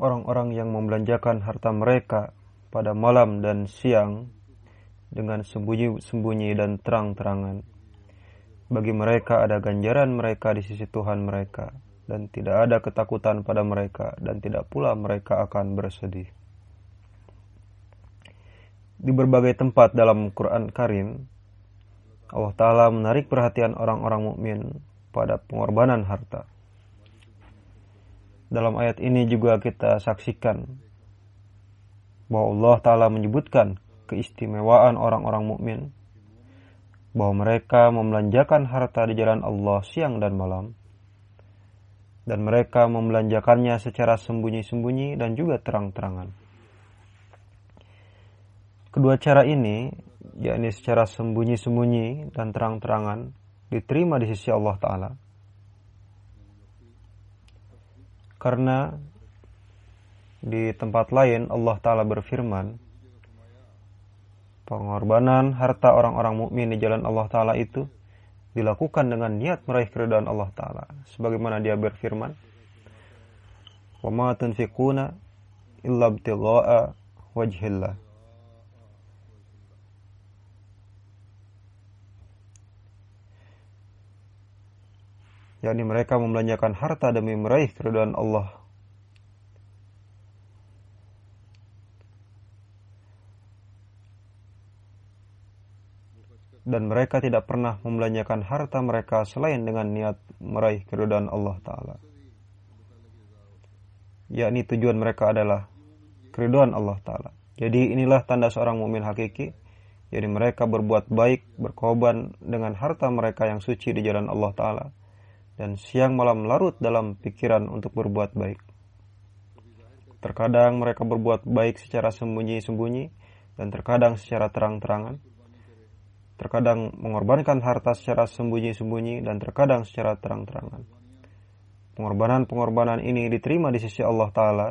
orang-orang yang membelanjakan harta mereka pada malam dan siang dengan sembunyi-sembunyi dan terang-terangan. Bagi mereka ada ganjaran mereka di sisi Tuhan mereka, dan tidak ada ketakutan pada mereka, dan tidak pula mereka akan bersedih. Di berbagai tempat dalam Quran Karim, Allah Ta'ala menarik perhatian orang-orang mukmin pada pengorbanan harta. Dalam ayat ini juga kita saksikan bahwa Allah Ta'ala menyebutkan keistimewaan orang-orang mukmin. Bahwa mereka membelanjakan harta di jalan Allah siang dan malam. Dan mereka membelanjakannya secara sembunyi-sembunyi dan juga terang-terangan. Kedua cara ini, yakni secara sembunyi-sembunyi dan terang-terangan, diterima di sisi Allah Ta'ala Karena di tempat lain Allah Ta'ala berfirman, pengorbanan harta orang-orang mukmin di jalan Allah Ta'ala itu dilakukan dengan niat meraih keridhaan Allah Ta'ala. Sebagaimana dia berfirman, وَمَا تُنْفِقُونَ إِلَّا ابْتِغَاءَ وَجْهِ اللَّهِ yakni mereka membelanjakan harta demi meraih keridhaan Allah. Dan mereka tidak pernah membelanjakan harta mereka selain dengan niat meraih keridhaan Allah Ta'ala. Yakni tujuan mereka adalah keridhaan Allah Ta'ala. Jadi inilah tanda seorang mukmin hakiki. Jadi mereka berbuat baik, berkorban dengan harta mereka yang suci di jalan Allah Ta'ala dan siang malam larut dalam pikiran untuk berbuat baik. Terkadang mereka berbuat baik secara sembunyi-sembunyi dan terkadang secara terang-terangan. Terkadang mengorbankan harta secara sembunyi-sembunyi dan terkadang secara terang-terangan. Pengorbanan-pengorbanan ini diterima di sisi Allah Ta'ala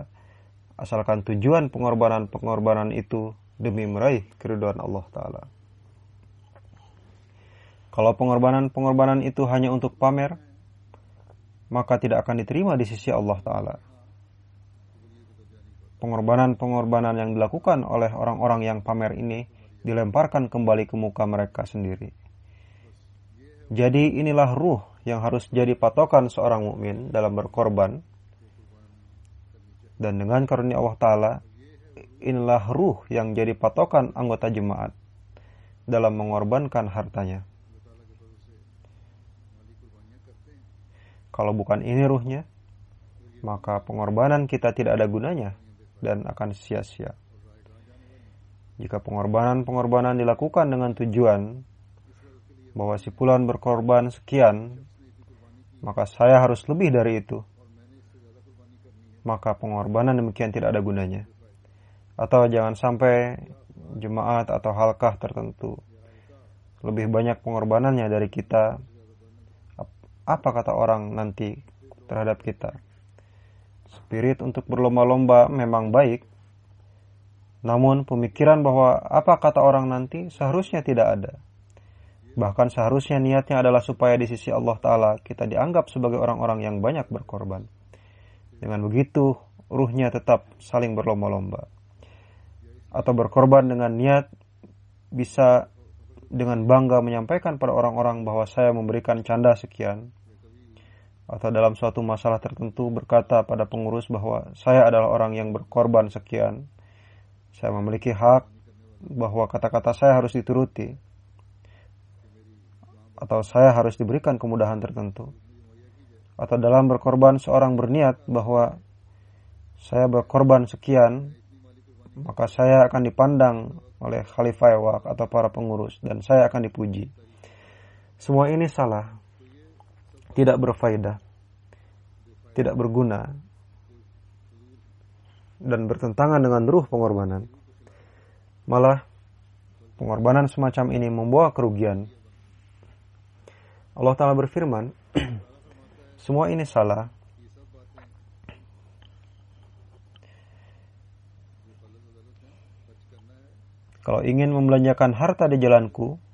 asalkan tujuan pengorbanan-pengorbanan itu demi meraih keridhaan Allah Ta'ala. Kalau pengorbanan-pengorbanan itu hanya untuk pamer, maka tidak akan diterima di sisi Allah Ta'ala. Pengorbanan-pengorbanan yang dilakukan oleh orang-orang yang pamer ini dilemparkan kembali ke muka mereka sendiri. Jadi inilah ruh yang harus jadi patokan seorang mukmin dalam berkorban. Dan dengan karunia Allah Ta'ala, inilah ruh yang jadi patokan anggota jemaat dalam mengorbankan hartanya. Kalau bukan ini ruhnya, maka pengorbanan kita tidak ada gunanya dan akan sia-sia. Jika pengorbanan-pengorbanan dilakukan dengan tujuan bahwa si pulan berkorban sekian, maka saya harus lebih dari itu. Maka pengorbanan demikian tidak ada gunanya. Atau jangan sampai jemaat atau halkah tertentu lebih banyak pengorbanannya dari kita. Apa kata orang nanti terhadap kita? Spirit untuk berlomba-lomba memang baik, namun pemikiran bahwa apa kata orang nanti seharusnya tidak ada. Bahkan seharusnya niatnya adalah supaya di sisi Allah Ta'ala kita dianggap sebagai orang-orang yang banyak berkorban. Dengan begitu, ruhnya tetap saling berlomba-lomba. Atau berkorban dengan niat bisa dengan bangga menyampaikan pada orang-orang bahwa saya memberikan canda sekian. Atau dalam suatu masalah tertentu berkata pada pengurus bahwa saya adalah orang yang berkorban sekian saya memiliki hak bahwa kata-kata saya harus dituruti atau saya harus diberikan kemudahan tertentu. Atau dalam berkorban seorang berniat bahwa saya berkorban sekian, maka saya akan dipandang oleh khalifah atau para pengurus dan saya akan dipuji. Semua ini salah, tidak berfaedah, tidak berguna, dan bertentangan dengan ruh pengorbanan. Malah pengorbanan semacam ini membawa kerugian. Allah Ta'ala berfirman, semua ini salah. Kalau ingin membelanjakan harta di jalanku,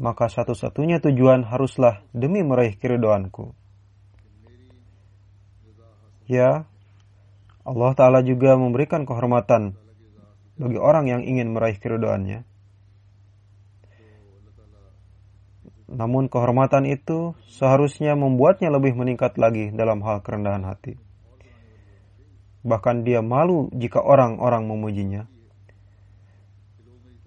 maka satu-satunya tujuan haruslah demi meraih keridoanku. Ya, Allah Ta'ala juga memberikan kehormatan bagi orang yang ingin meraih keridoannya. Namun kehormatan itu seharusnya membuatnya lebih meningkat lagi dalam hal kerendahan hati. Bahkan dia malu jika orang-orang memujinya.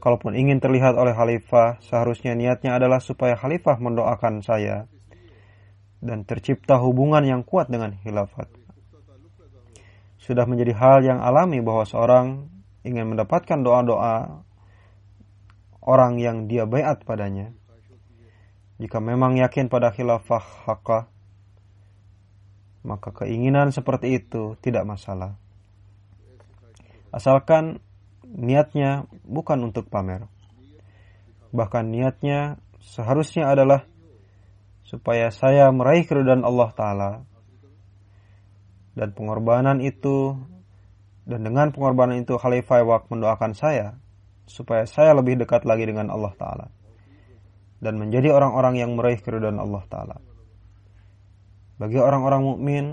Kalaupun ingin terlihat oleh khalifah, seharusnya niatnya adalah supaya khalifah mendoakan saya dan tercipta hubungan yang kuat dengan khilafat sudah menjadi hal yang alami bahwa seorang ingin mendapatkan doa-doa orang yang dia bayat padanya. Jika memang yakin pada khilafah hakah, maka keinginan seperti itu tidak masalah. Asalkan niatnya bukan untuk pamer. Bahkan niatnya seharusnya adalah supaya saya meraih keridhaan Allah Ta'ala dan pengorbanan itu dan dengan pengorbanan itu Khalifah Wak mendoakan saya supaya saya lebih dekat lagi dengan Allah Ta'ala dan menjadi orang-orang yang meraih keridhaan Allah Ta'ala. Bagi orang-orang mukmin,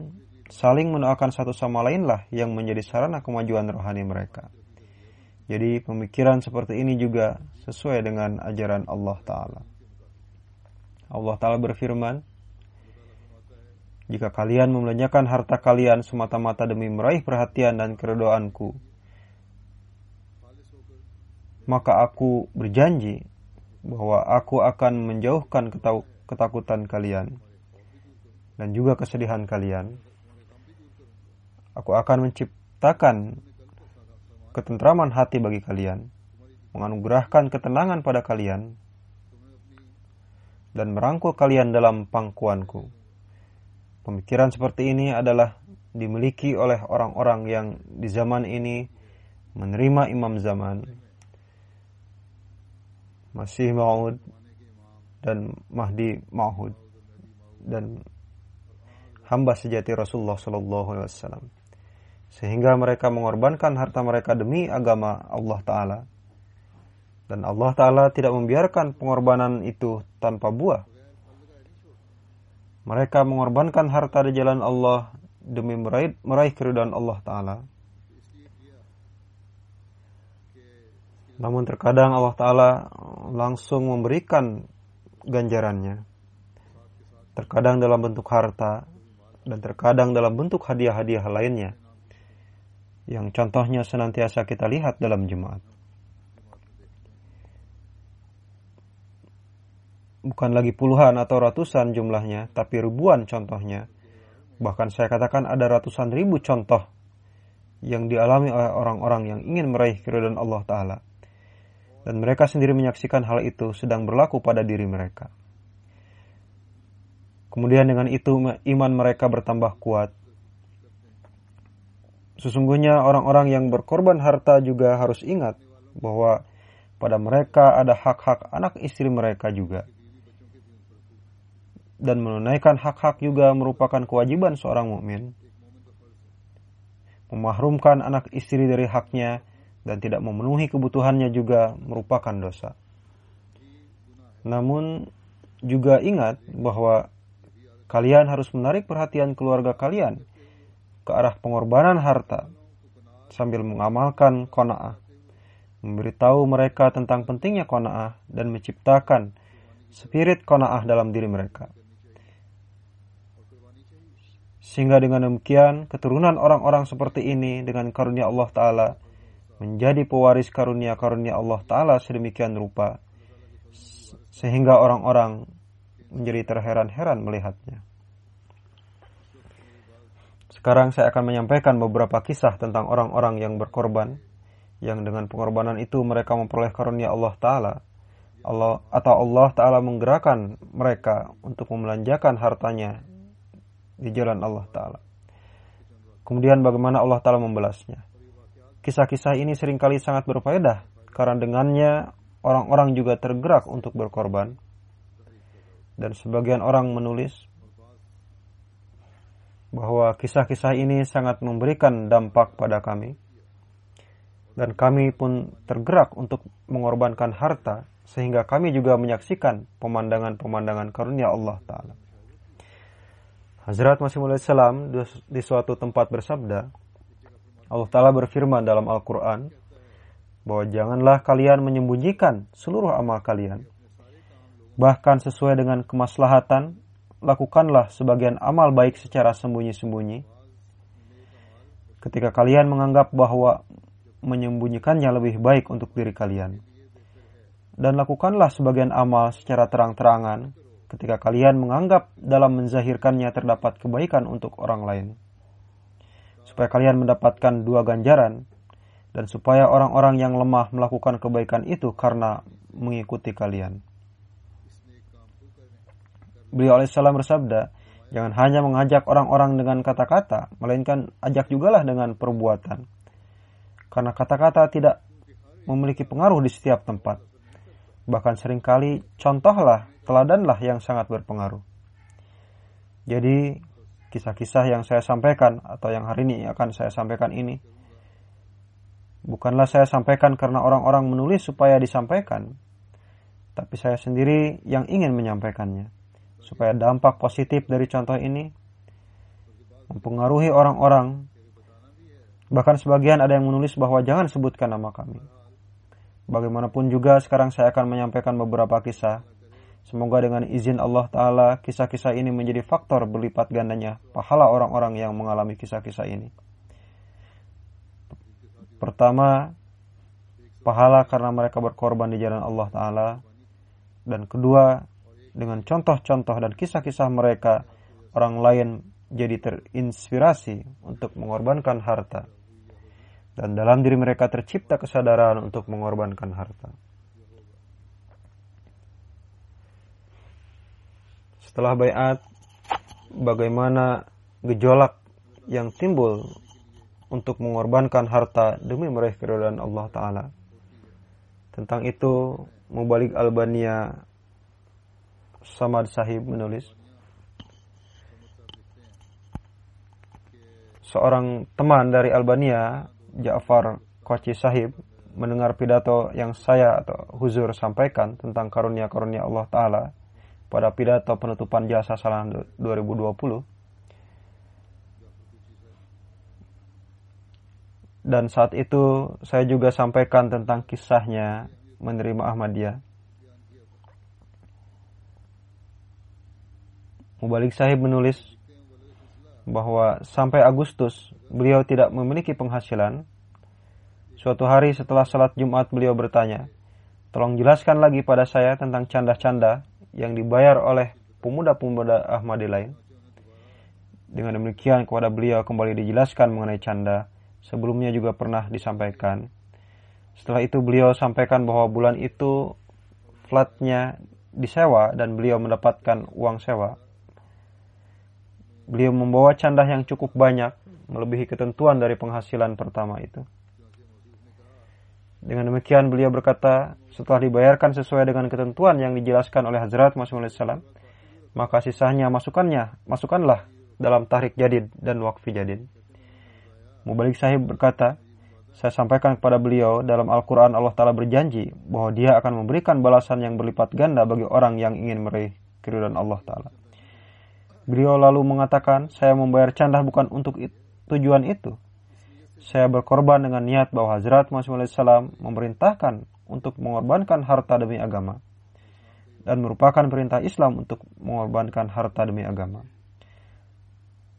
saling mendoakan satu sama lainlah yang menjadi sarana kemajuan rohani mereka. Jadi pemikiran seperti ini juga sesuai dengan ajaran Allah Ta'ala. Allah Ta'ala berfirman, jika kalian membelanjakan harta kalian semata-mata demi meraih perhatian dan keredoanku, maka aku berjanji bahwa aku akan menjauhkan ketakutan kalian dan juga kesedihan kalian. Aku akan menciptakan ketentraman hati bagi kalian, menganugerahkan ketenangan pada kalian, dan merangkul kalian dalam pangkuanku. Pemikiran seperti ini adalah dimiliki oleh orang-orang yang di zaman ini menerima imam zaman Masih Maud dan Mahdi Maud dan hamba sejati Rasulullah Shallallahu Alaihi Wasallam sehingga mereka mengorbankan harta mereka demi agama Allah Taala dan Allah Taala tidak membiarkan pengorbanan itu tanpa buah mereka mengorbankan harta di jalan Allah demi meraih, meraih keridhaan Allah Ta'ala. Namun terkadang Allah Ta'ala langsung memberikan ganjarannya. Terkadang dalam bentuk harta dan terkadang dalam bentuk hadiah-hadiah lainnya. Yang contohnya senantiasa kita lihat dalam jemaat. bukan lagi puluhan atau ratusan jumlahnya, tapi ribuan contohnya. Bahkan saya katakan ada ratusan ribu contoh yang dialami oleh orang-orang yang ingin meraih keridhaan Allah Ta'ala. Dan mereka sendiri menyaksikan hal itu sedang berlaku pada diri mereka. Kemudian dengan itu iman mereka bertambah kuat. Sesungguhnya orang-orang yang berkorban harta juga harus ingat bahwa pada mereka ada hak-hak anak istri mereka juga. Dan menunaikan hak-hak juga merupakan kewajiban seorang mukmin. Memahrumkan anak istri dari haknya dan tidak memenuhi kebutuhannya juga merupakan dosa. Namun juga ingat bahwa kalian harus menarik perhatian keluarga kalian ke arah pengorbanan harta sambil mengamalkan kona'ah, memberitahu mereka tentang pentingnya kona'ah dan menciptakan spirit kona'ah dalam diri mereka. Sehingga dengan demikian keturunan orang-orang seperti ini dengan karunia Allah Ta'ala menjadi pewaris karunia-karunia Allah Ta'ala sedemikian rupa, sehingga orang-orang menjadi terheran-heran melihatnya. Sekarang saya akan menyampaikan beberapa kisah tentang orang-orang yang berkorban, yang dengan pengorbanan itu mereka memperoleh karunia Allah Ta'ala, Allah atau Allah Ta'ala menggerakkan mereka untuk membelanjakan hartanya di jalan Allah Ta'ala. Kemudian bagaimana Allah Ta'ala membalasnya. Kisah-kisah ini sering kali sangat berfaedah karena dengannya orang-orang juga tergerak untuk berkorban. Dan sebagian orang menulis bahwa kisah-kisah ini sangat memberikan dampak pada kami. Dan kami pun tergerak untuk mengorbankan harta sehingga kami juga menyaksikan pemandangan-pemandangan karunia Allah Ta'ala. Hazrat Masih Salam di suatu tempat bersabda, Allah Ta'ala berfirman dalam Al-Quran bahwa janganlah kalian menyembunyikan seluruh amal kalian. Bahkan sesuai dengan kemaslahatan, lakukanlah sebagian amal baik secara sembunyi-sembunyi. Ketika kalian menganggap bahwa menyembunyikannya lebih baik untuk diri kalian. Dan lakukanlah sebagian amal secara terang-terangan ketika kalian menganggap dalam menzahirkannya terdapat kebaikan untuk orang lain supaya kalian mendapatkan dua ganjaran dan supaya orang-orang yang lemah melakukan kebaikan itu karena mengikuti kalian. Beliau alaihissalam bersabda, jangan hanya mengajak orang-orang dengan kata-kata, melainkan ajak jugalah dengan perbuatan. Karena kata-kata tidak memiliki pengaruh di setiap tempat. Bahkan sering kali contohlah, teladanlah yang sangat berpengaruh. Jadi kisah-kisah yang saya sampaikan atau yang hari ini akan saya sampaikan ini bukanlah saya sampaikan karena orang-orang menulis supaya disampaikan, tapi saya sendiri yang ingin menyampaikannya supaya dampak positif dari contoh ini mempengaruhi orang-orang. Bahkan sebagian ada yang menulis bahwa jangan sebutkan nama kami. Bagaimanapun juga sekarang saya akan menyampaikan beberapa kisah Semoga dengan izin Allah Ta'ala kisah-kisah ini menjadi faktor berlipat gandanya pahala orang-orang yang mengalami kisah-kisah ini. Pertama, pahala karena mereka berkorban di jalan Allah Ta'ala. Dan kedua, dengan contoh-contoh dan kisah-kisah mereka, orang lain jadi terinspirasi untuk mengorbankan harta. Dan dalam diri mereka tercipta kesadaran untuk mengorbankan harta. setelah bayat bagaimana gejolak yang timbul untuk mengorbankan harta demi meraih keridhaan Allah Ta'ala. Tentang itu, Mubalik Albania Samad Sahib menulis, Seorang teman dari Albania, Ja'far Koci Sahib, mendengar pidato yang saya atau Huzur sampaikan tentang karunia-karunia Allah Ta'ala pada pidato penutupan jasa salam 2020 dan saat itu saya juga sampaikan tentang kisahnya menerima Ahmadiyah. Mubalik Sahib menulis bahwa sampai Agustus beliau tidak memiliki penghasilan. Suatu hari setelah salat Jumat beliau bertanya, tolong jelaskan lagi pada saya tentang canda-canda yang dibayar oleh pemuda-pemuda Ahmadi lain. Dengan demikian kepada beliau kembali dijelaskan mengenai canda. Sebelumnya juga pernah disampaikan Setelah itu beliau sampaikan bahwa bulan itu flatnya disewa dan beliau mendapatkan uang sewa. Beliau membawa candah yang cukup banyak, melebihi ketentuan dari penghasilan pertama itu. Dengan demikian beliau berkata, setelah dibayarkan sesuai dengan ketentuan yang dijelaskan oleh Hazrat Muhammad SAW, maka sisanya masukannya, masukkanlah dalam tahrik jadid dan wakfi jadid. Mubalik sahib berkata, saya sampaikan kepada beliau dalam Al-Quran Allah Ta'ala berjanji bahwa dia akan memberikan balasan yang berlipat ganda bagi orang yang ingin meraih keridhaan Allah Ta'ala. Beliau lalu mengatakan, saya membayar candah bukan untuk tujuan itu, saya berkorban dengan niat bahwa Hazrat Muhammad SAW memerintahkan untuk mengorbankan harta demi agama dan merupakan perintah Islam untuk mengorbankan harta demi agama.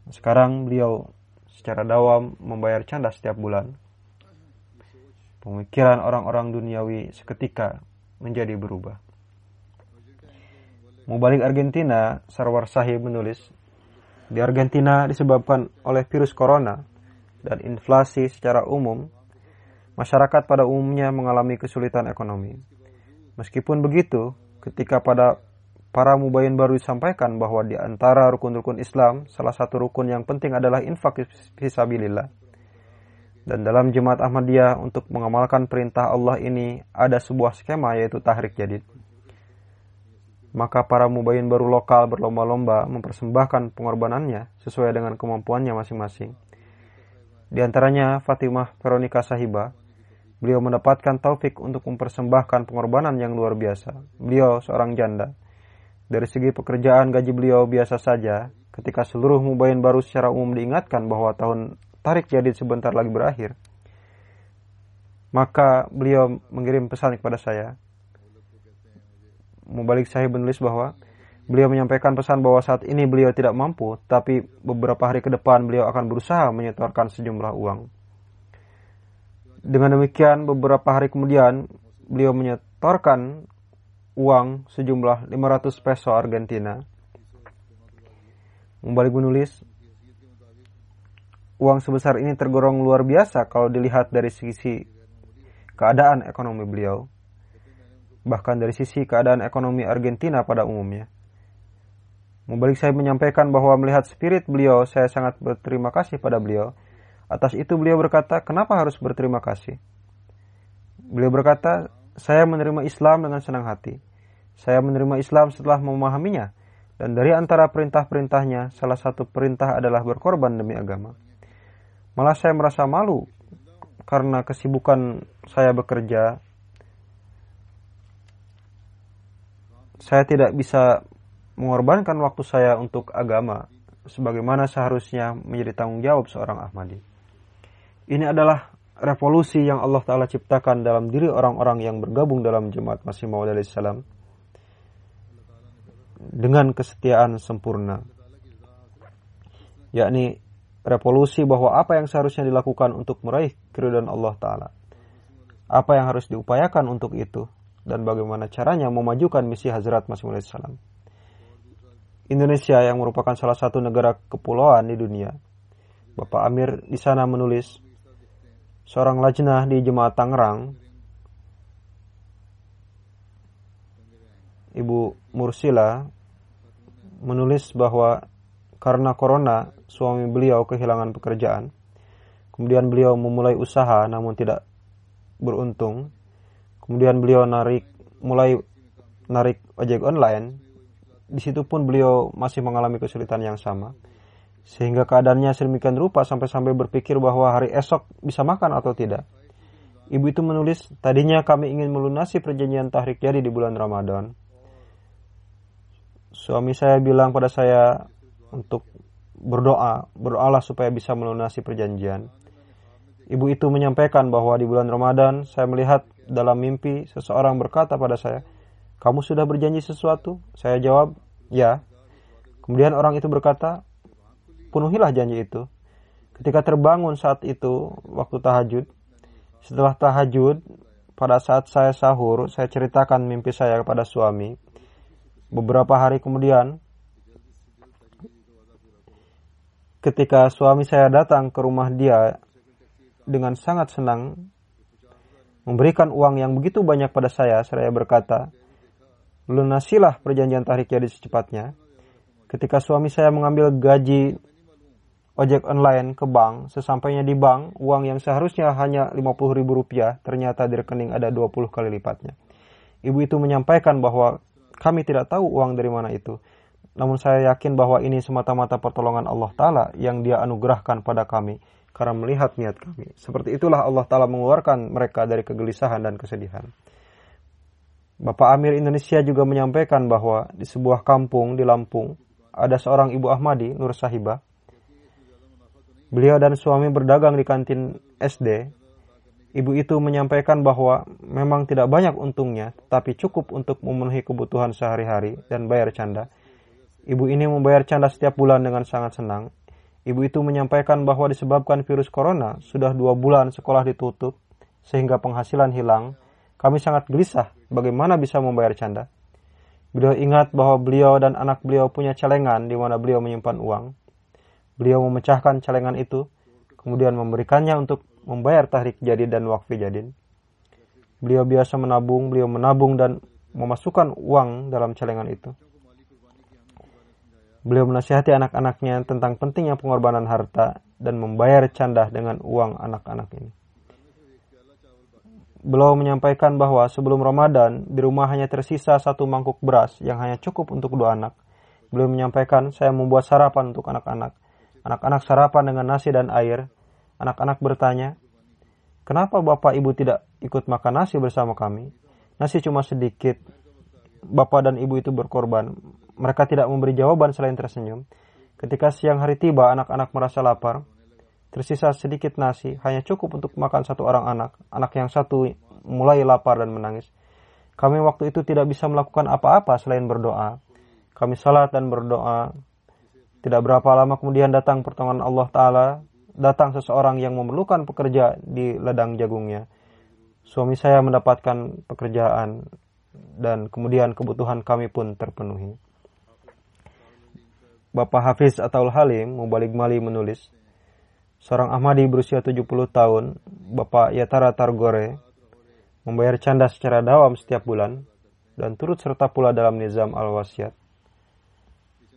Sekarang beliau secara dawam membayar canda setiap bulan. Pemikiran orang-orang duniawi seketika menjadi berubah. Mubalik Argentina, Sarwar Sahib menulis, di Argentina disebabkan oleh virus corona, dan inflasi secara umum, masyarakat pada umumnya mengalami kesulitan ekonomi. Meskipun begitu, ketika pada para mubayin baru disampaikan bahwa di antara rukun-rukun Islam, salah satu rukun yang penting adalah infak fisabilillah. Dan dalam jemaat Ahmadiyah untuk mengamalkan perintah Allah ini ada sebuah skema yaitu tahrik jadid. Maka para mubayin baru lokal berlomba-lomba mempersembahkan pengorbanannya sesuai dengan kemampuannya masing-masing. Di antaranya Fatimah Veronica Sahiba. Beliau mendapatkan taufik untuk mempersembahkan pengorbanan yang luar biasa. Beliau seorang janda. Dari segi pekerjaan gaji beliau biasa saja, ketika seluruh mubayin baru secara umum diingatkan bahwa tahun tarik jadi sebentar lagi berakhir. Maka beliau mengirim pesan kepada saya. Mubalik saya menulis bahwa Beliau menyampaikan pesan bahwa saat ini beliau tidak mampu, tapi beberapa hari ke depan beliau akan berusaha menyetorkan sejumlah uang. Dengan demikian, beberapa hari kemudian beliau menyetorkan uang sejumlah 500 peso Argentina. Membalik menulis, uang sebesar ini tergolong luar biasa kalau dilihat dari sisi keadaan ekonomi beliau, bahkan dari sisi keadaan ekonomi Argentina pada umumnya. Membalik saya menyampaikan bahwa melihat spirit beliau, saya sangat berterima kasih pada beliau. Atas itu beliau berkata, kenapa harus berterima kasih? Beliau berkata, saya menerima Islam dengan senang hati. Saya menerima Islam setelah memahaminya. Dan dari antara perintah-perintahnya, salah satu perintah adalah berkorban demi agama. Malah saya merasa malu karena kesibukan saya bekerja. Saya tidak bisa mengorbankan waktu saya untuk agama sebagaimana seharusnya menjadi tanggung jawab seorang Ahmadi. Ini adalah revolusi yang Allah Ta'ala ciptakan dalam diri orang-orang yang bergabung dalam jemaat Masih Maud salam dengan kesetiaan sempurna. Yakni revolusi bahwa apa yang seharusnya dilakukan untuk meraih keridhaan Allah Ta'ala. Apa yang harus diupayakan untuk itu dan bagaimana caranya memajukan misi Hazrat Masih salam. Indonesia yang merupakan salah satu negara kepulauan di dunia. Bapak Amir di sana menulis, seorang lajnah di Jemaat Tangerang, Ibu Mursila menulis bahwa karena corona suami beliau kehilangan pekerjaan. Kemudian beliau memulai usaha namun tidak beruntung. Kemudian beliau narik mulai narik ojek online di situ pun beliau masih mengalami kesulitan yang sama. Sehingga keadaannya sedemikian rupa sampai-sampai berpikir bahwa hari esok bisa makan atau tidak. Ibu itu menulis, tadinya kami ingin melunasi perjanjian tahrik jadi di bulan Ramadan. Suami saya bilang pada saya untuk berdoa, berdoalah supaya bisa melunasi perjanjian. Ibu itu menyampaikan bahwa di bulan Ramadan saya melihat dalam mimpi seseorang berkata pada saya, kamu sudah berjanji sesuatu? Saya jawab, ya. Kemudian orang itu berkata, penuhilah janji itu. Ketika terbangun saat itu, waktu tahajud, setelah tahajud, pada saat saya sahur, saya ceritakan mimpi saya kepada suami. Beberapa hari kemudian, ketika suami saya datang ke rumah dia dengan sangat senang, memberikan uang yang begitu banyak pada saya, seraya berkata, lunasilah perjanjian tarik jadi secepatnya. Ketika suami saya mengambil gaji ojek online ke bank, sesampainya di bank, uang yang seharusnya hanya 50 ribu rupiah, ternyata di rekening ada 20 kali lipatnya. Ibu itu menyampaikan bahwa kami tidak tahu uang dari mana itu. Namun saya yakin bahwa ini semata-mata pertolongan Allah Ta'ala yang dia anugerahkan pada kami karena melihat niat kami. Seperti itulah Allah Ta'ala mengeluarkan mereka dari kegelisahan dan kesedihan. Bapak Amir Indonesia juga menyampaikan bahwa di sebuah kampung di Lampung ada seorang ibu Ahmadi, Nur Sahibah, Beliau dan suami berdagang di kantin SD. Ibu itu menyampaikan bahwa memang tidak banyak untungnya, tapi cukup untuk memenuhi kebutuhan sehari-hari dan bayar canda. Ibu ini membayar canda setiap bulan dengan sangat senang. Ibu itu menyampaikan bahwa disebabkan virus corona, sudah dua bulan sekolah ditutup, sehingga penghasilan hilang. Kami sangat gelisah bagaimana bisa membayar canda. Beliau ingat bahwa beliau dan anak beliau punya celengan di mana beliau menyimpan uang. Beliau memecahkan celengan itu, kemudian memberikannya untuk membayar tahrik jadi dan wakfi jadin. Beliau biasa menabung, beliau menabung dan memasukkan uang dalam celengan itu. Beliau menasihati anak-anaknya tentang pentingnya pengorbanan harta dan membayar candah dengan uang anak-anak ini. Beliau menyampaikan bahwa sebelum Ramadan di rumah hanya tersisa satu mangkuk beras yang hanya cukup untuk dua anak. Beliau menyampaikan saya membuat sarapan untuk anak-anak Anak-anak sarapan dengan nasi dan air. Anak-anak bertanya, Kenapa bapak ibu tidak ikut makan nasi bersama kami? Nasi cuma sedikit. Bapak dan ibu itu berkorban. Mereka tidak memberi jawaban selain tersenyum. Ketika siang hari tiba, anak-anak merasa lapar. Tersisa sedikit nasi, hanya cukup untuk makan satu orang anak. Anak yang satu mulai lapar dan menangis. Kami waktu itu tidak bisa melakukan apa-apa selain berdoa. Kami salat dan berdoa. Tidak berapa lama kemudian datang pertolongan Allah Ta'ala, datang seseorang yang memerlukan pekerja di ladang jagungnya. Suami saya mendapatkan pekerjaan dan kemudian kebutuhan kami pun terpenuhi. Bapak Hafiz atau Halim Mubalik Mali menulis, seorang Ahmadi berusia 70 tahun, Bapak Yatara Targore, membayar canda secara dawam setiap bulan dan turut serta pula dalam nizam al-wasiat.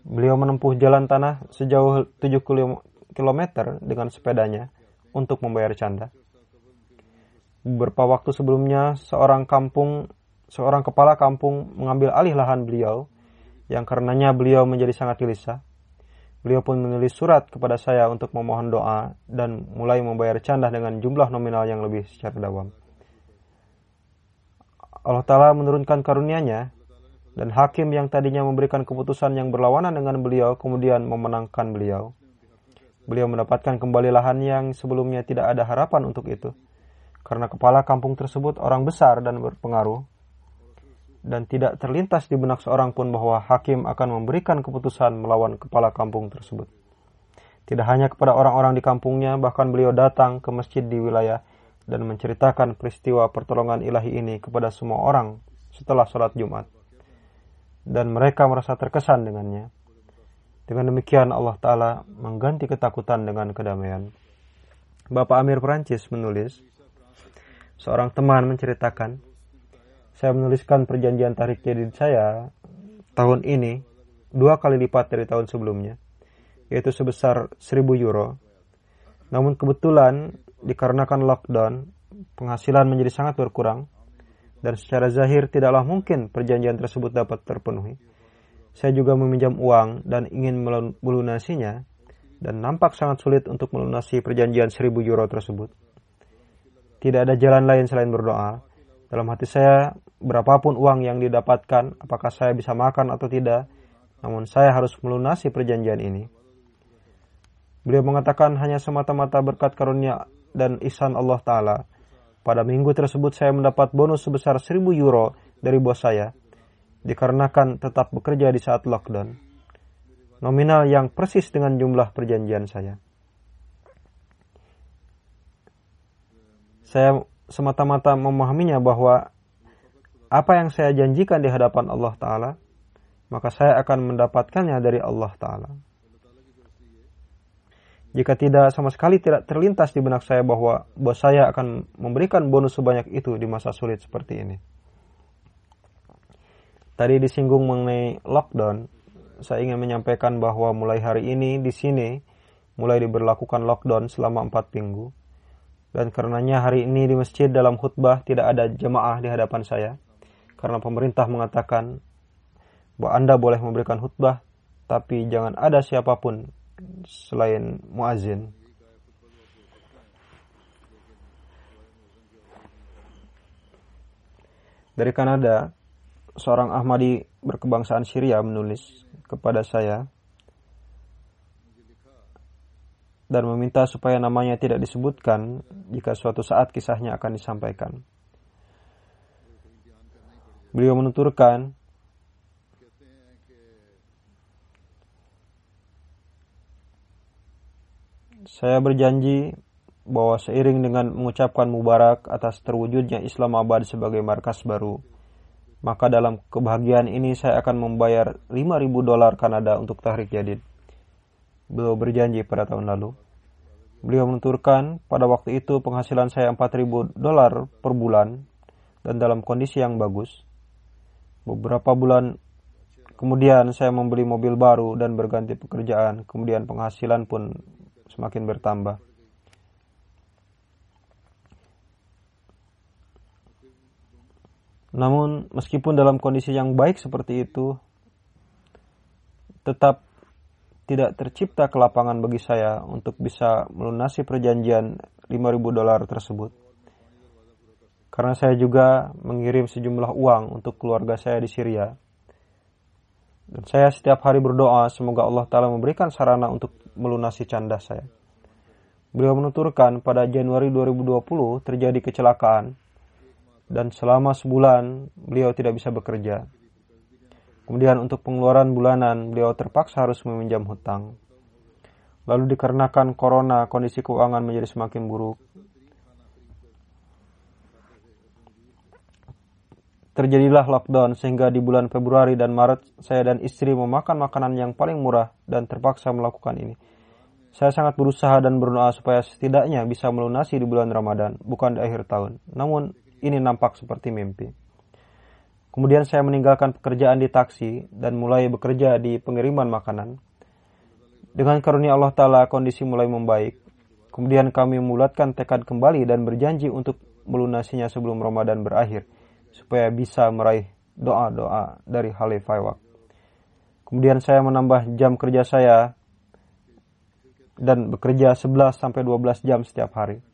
Beliau menempuh jalan tanah sejauh 7 km dengan sepedanya untuk membayar canda. Beberapa waktu sebelumnya, seorang kampung, seorang kepala kampung mengambil alih lahan beliau, yang karenanya beliau menjadi sangat gelisah. Beliau pun menulis surat kepada saya untuk memohon doa dan mulai membayar canda dengan jumlah nominal yang lebih secara dawam. Allah Ta'ala menurunkan karunia-Nya dan hakim yang tadinya memberikan keputusan yang berlawanan dengan beliau kemudian memenangkan beliau. Beliau mendapatkan kembali lahan yang sebelumnya tidak ada harapan untuk itu. Karena kepala kampung tersebut orang besar dan berpengaruh. Dan tidak terlintas di benak seorang pun bahwa hakim akan memberikan keputusan melawan kepala kampung tersebut. Tidak hanya kepada orang-orang di kampungnya, bahkan beliau datang ke masjid di wilayah dan menceritakan peristiwa pertolongan ilahi ini kepada semua orang setelah sholat Jumat dan mereka merasa terkesan dengannya. Dengan demikian Allah Ta'ala mengganti ketakutan dengan kedamaian. Bapak Amir Perancis menulis, seorang teman menceritakan, saya menuliskan perjanjian tarik kredit saya tahun ini dua kali lipat dari tahun sebelumnya, yaitu sebesar 1000 euro. Namun kebetulan dikarenakan lockdown, penghasilan menjadi sangat berkurang, dan secara zahir tidaklah mungkin perjanjian tersebut dapat terpenuhi. Saya juga meminjam uang dan ingin melunasinya dan nampak sangat sulit untuk melunasi perjanjian 1000 euro tersebut. Tidak ada jalan lain selain berdoa. Dalam hati saya, berapapun uang yang didapatkan, apakah saya bisa makan atau tidak, namun saya harus melunasi perjanjian ini. Beliau mengatakan hanya semata-mata berkat karunia dan ihsan Allah Ta'ala pada minggu tersebut saya mendapat bonus sebesar 1000 euro dari bos saya, dikarenakan tetap bekerja di saat lockdown. Nominal yang persis dengan jumlah perjanjian saya. Saya semata-mata memahaminya bahwa apa yang saya janjikan di hadapan Allah Ta'ala, maka saya akan mendapatkannya dari Allah Ta'ala. Jika tidak sama sekali tidak terlintas di benak saya bahwa bos saya akan memberikan bonus sebanyak itu di masa sulit seperti ini. Tadi disinggung mengenai lockdown, saya ingin menyampaikan bahwa mulai hari ini di sini mulai diberlakukan lockdown selama empat minggu. Dan karenanya hari ini di masjid dalam khutbah tidak ada jemaah di hadapan saya. Karena pemerintah mengatakan bahwa Anda boleh memberikan khutbah, tapi jangan ada siapa pun selain muazin. Dari Kanada, seorang Ahmadi berkebangsaan Syria menulis kepada saya dan meminta supaya namanya tidak disebutkan jika suatu saat kisahnya akan disampaikan. Beliau menuturkan Saya berjanji bahwa seiring dengan mengucapkan mubarak atas terwujudnya Islamabad sebagai markas baru, maka dalam kebahagiaan ini saya akan membayar 5.000 dolar Kanada untuk tahrik jadid. Beliau berjanji pada tahun lalu. Beliau menuturkan pada waktu itu penghasilan saya 4.000 dolar per bulan dan dalam kondisi yang bagus. Beberapa bulan kemudian saya membeli mobil baru dan berganti pekerjaan, kemudian penghasilan pun semakin bertambah. Namun, meskipun dalam kondisi yang baik seperti itu, tetap tidak tercipta kelapangan bagi saya untuk bisa melunasi perjanjian 5.000 dolar tersebut. Karena saya juga mengirim sejumlah uang untuk keluarga saya di Syria. Dan saya setiap hari berdoa semoga Allah Ta'ala memberikan sarana untuk melunasi canda saya. Beliau menuturkan pada Januari 2020 terjadi kecelakaan dan selama sebulan beliau tidak bisa bekerja. Kemudian untuk pengeluaran bulanan beliau terpaksa harus meminjam hutang. Lalu dikarenakan corona kondisi keuangan menjadi semakin buruk. Terjadilah lockdown sehingga di bulan Februari dan Maret saya dan istri memakan makanan yang paling murah dan terpaksa melakukan ini. Saya sangat berusaha dan berdoa supaya setidaknya bisa melunasi di bulan Ramadan, bukan di akhir tahun. Namun, ini nampak seperti mimpi. Kemudian saya meninggalkan pekerjaan di taksi dan mulai bekerja di pengiriman makanan. Dengan karunia Allah Ta'ala, kondisi mulai membaik. Kemudian kami memulatkan tekad kembali dan berjanji untuk melunasinya sebelum Ramadan berakhir, supaya bisa meraih doa-doa dari Halifah Kemudian saya menambah jam kerja saya dan bekerja 11 sampai 12 jam setiap hari.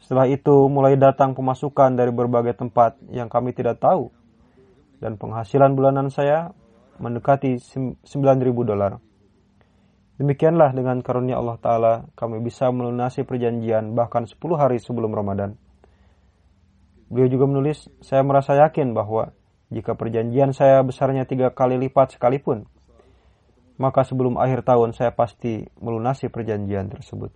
Setelah itu mulai datang pemasukan dari berbagai tempat yang kami tidak tahu dan penghasilan bulanan saya mendekati 9.000 dolar. Demikianlah dengan karunia Allah Ta'ala kami bisa melunasi perjanjian bahkan 10 hari sebelum Ramadan. Beliau juga menulis, saya merasa yakin bahwa jika perjanjian saya besarnya tiga kali lipat sekalipun, maka sebelum akhir tahun saya pasti melunasi perjanjian tersebut.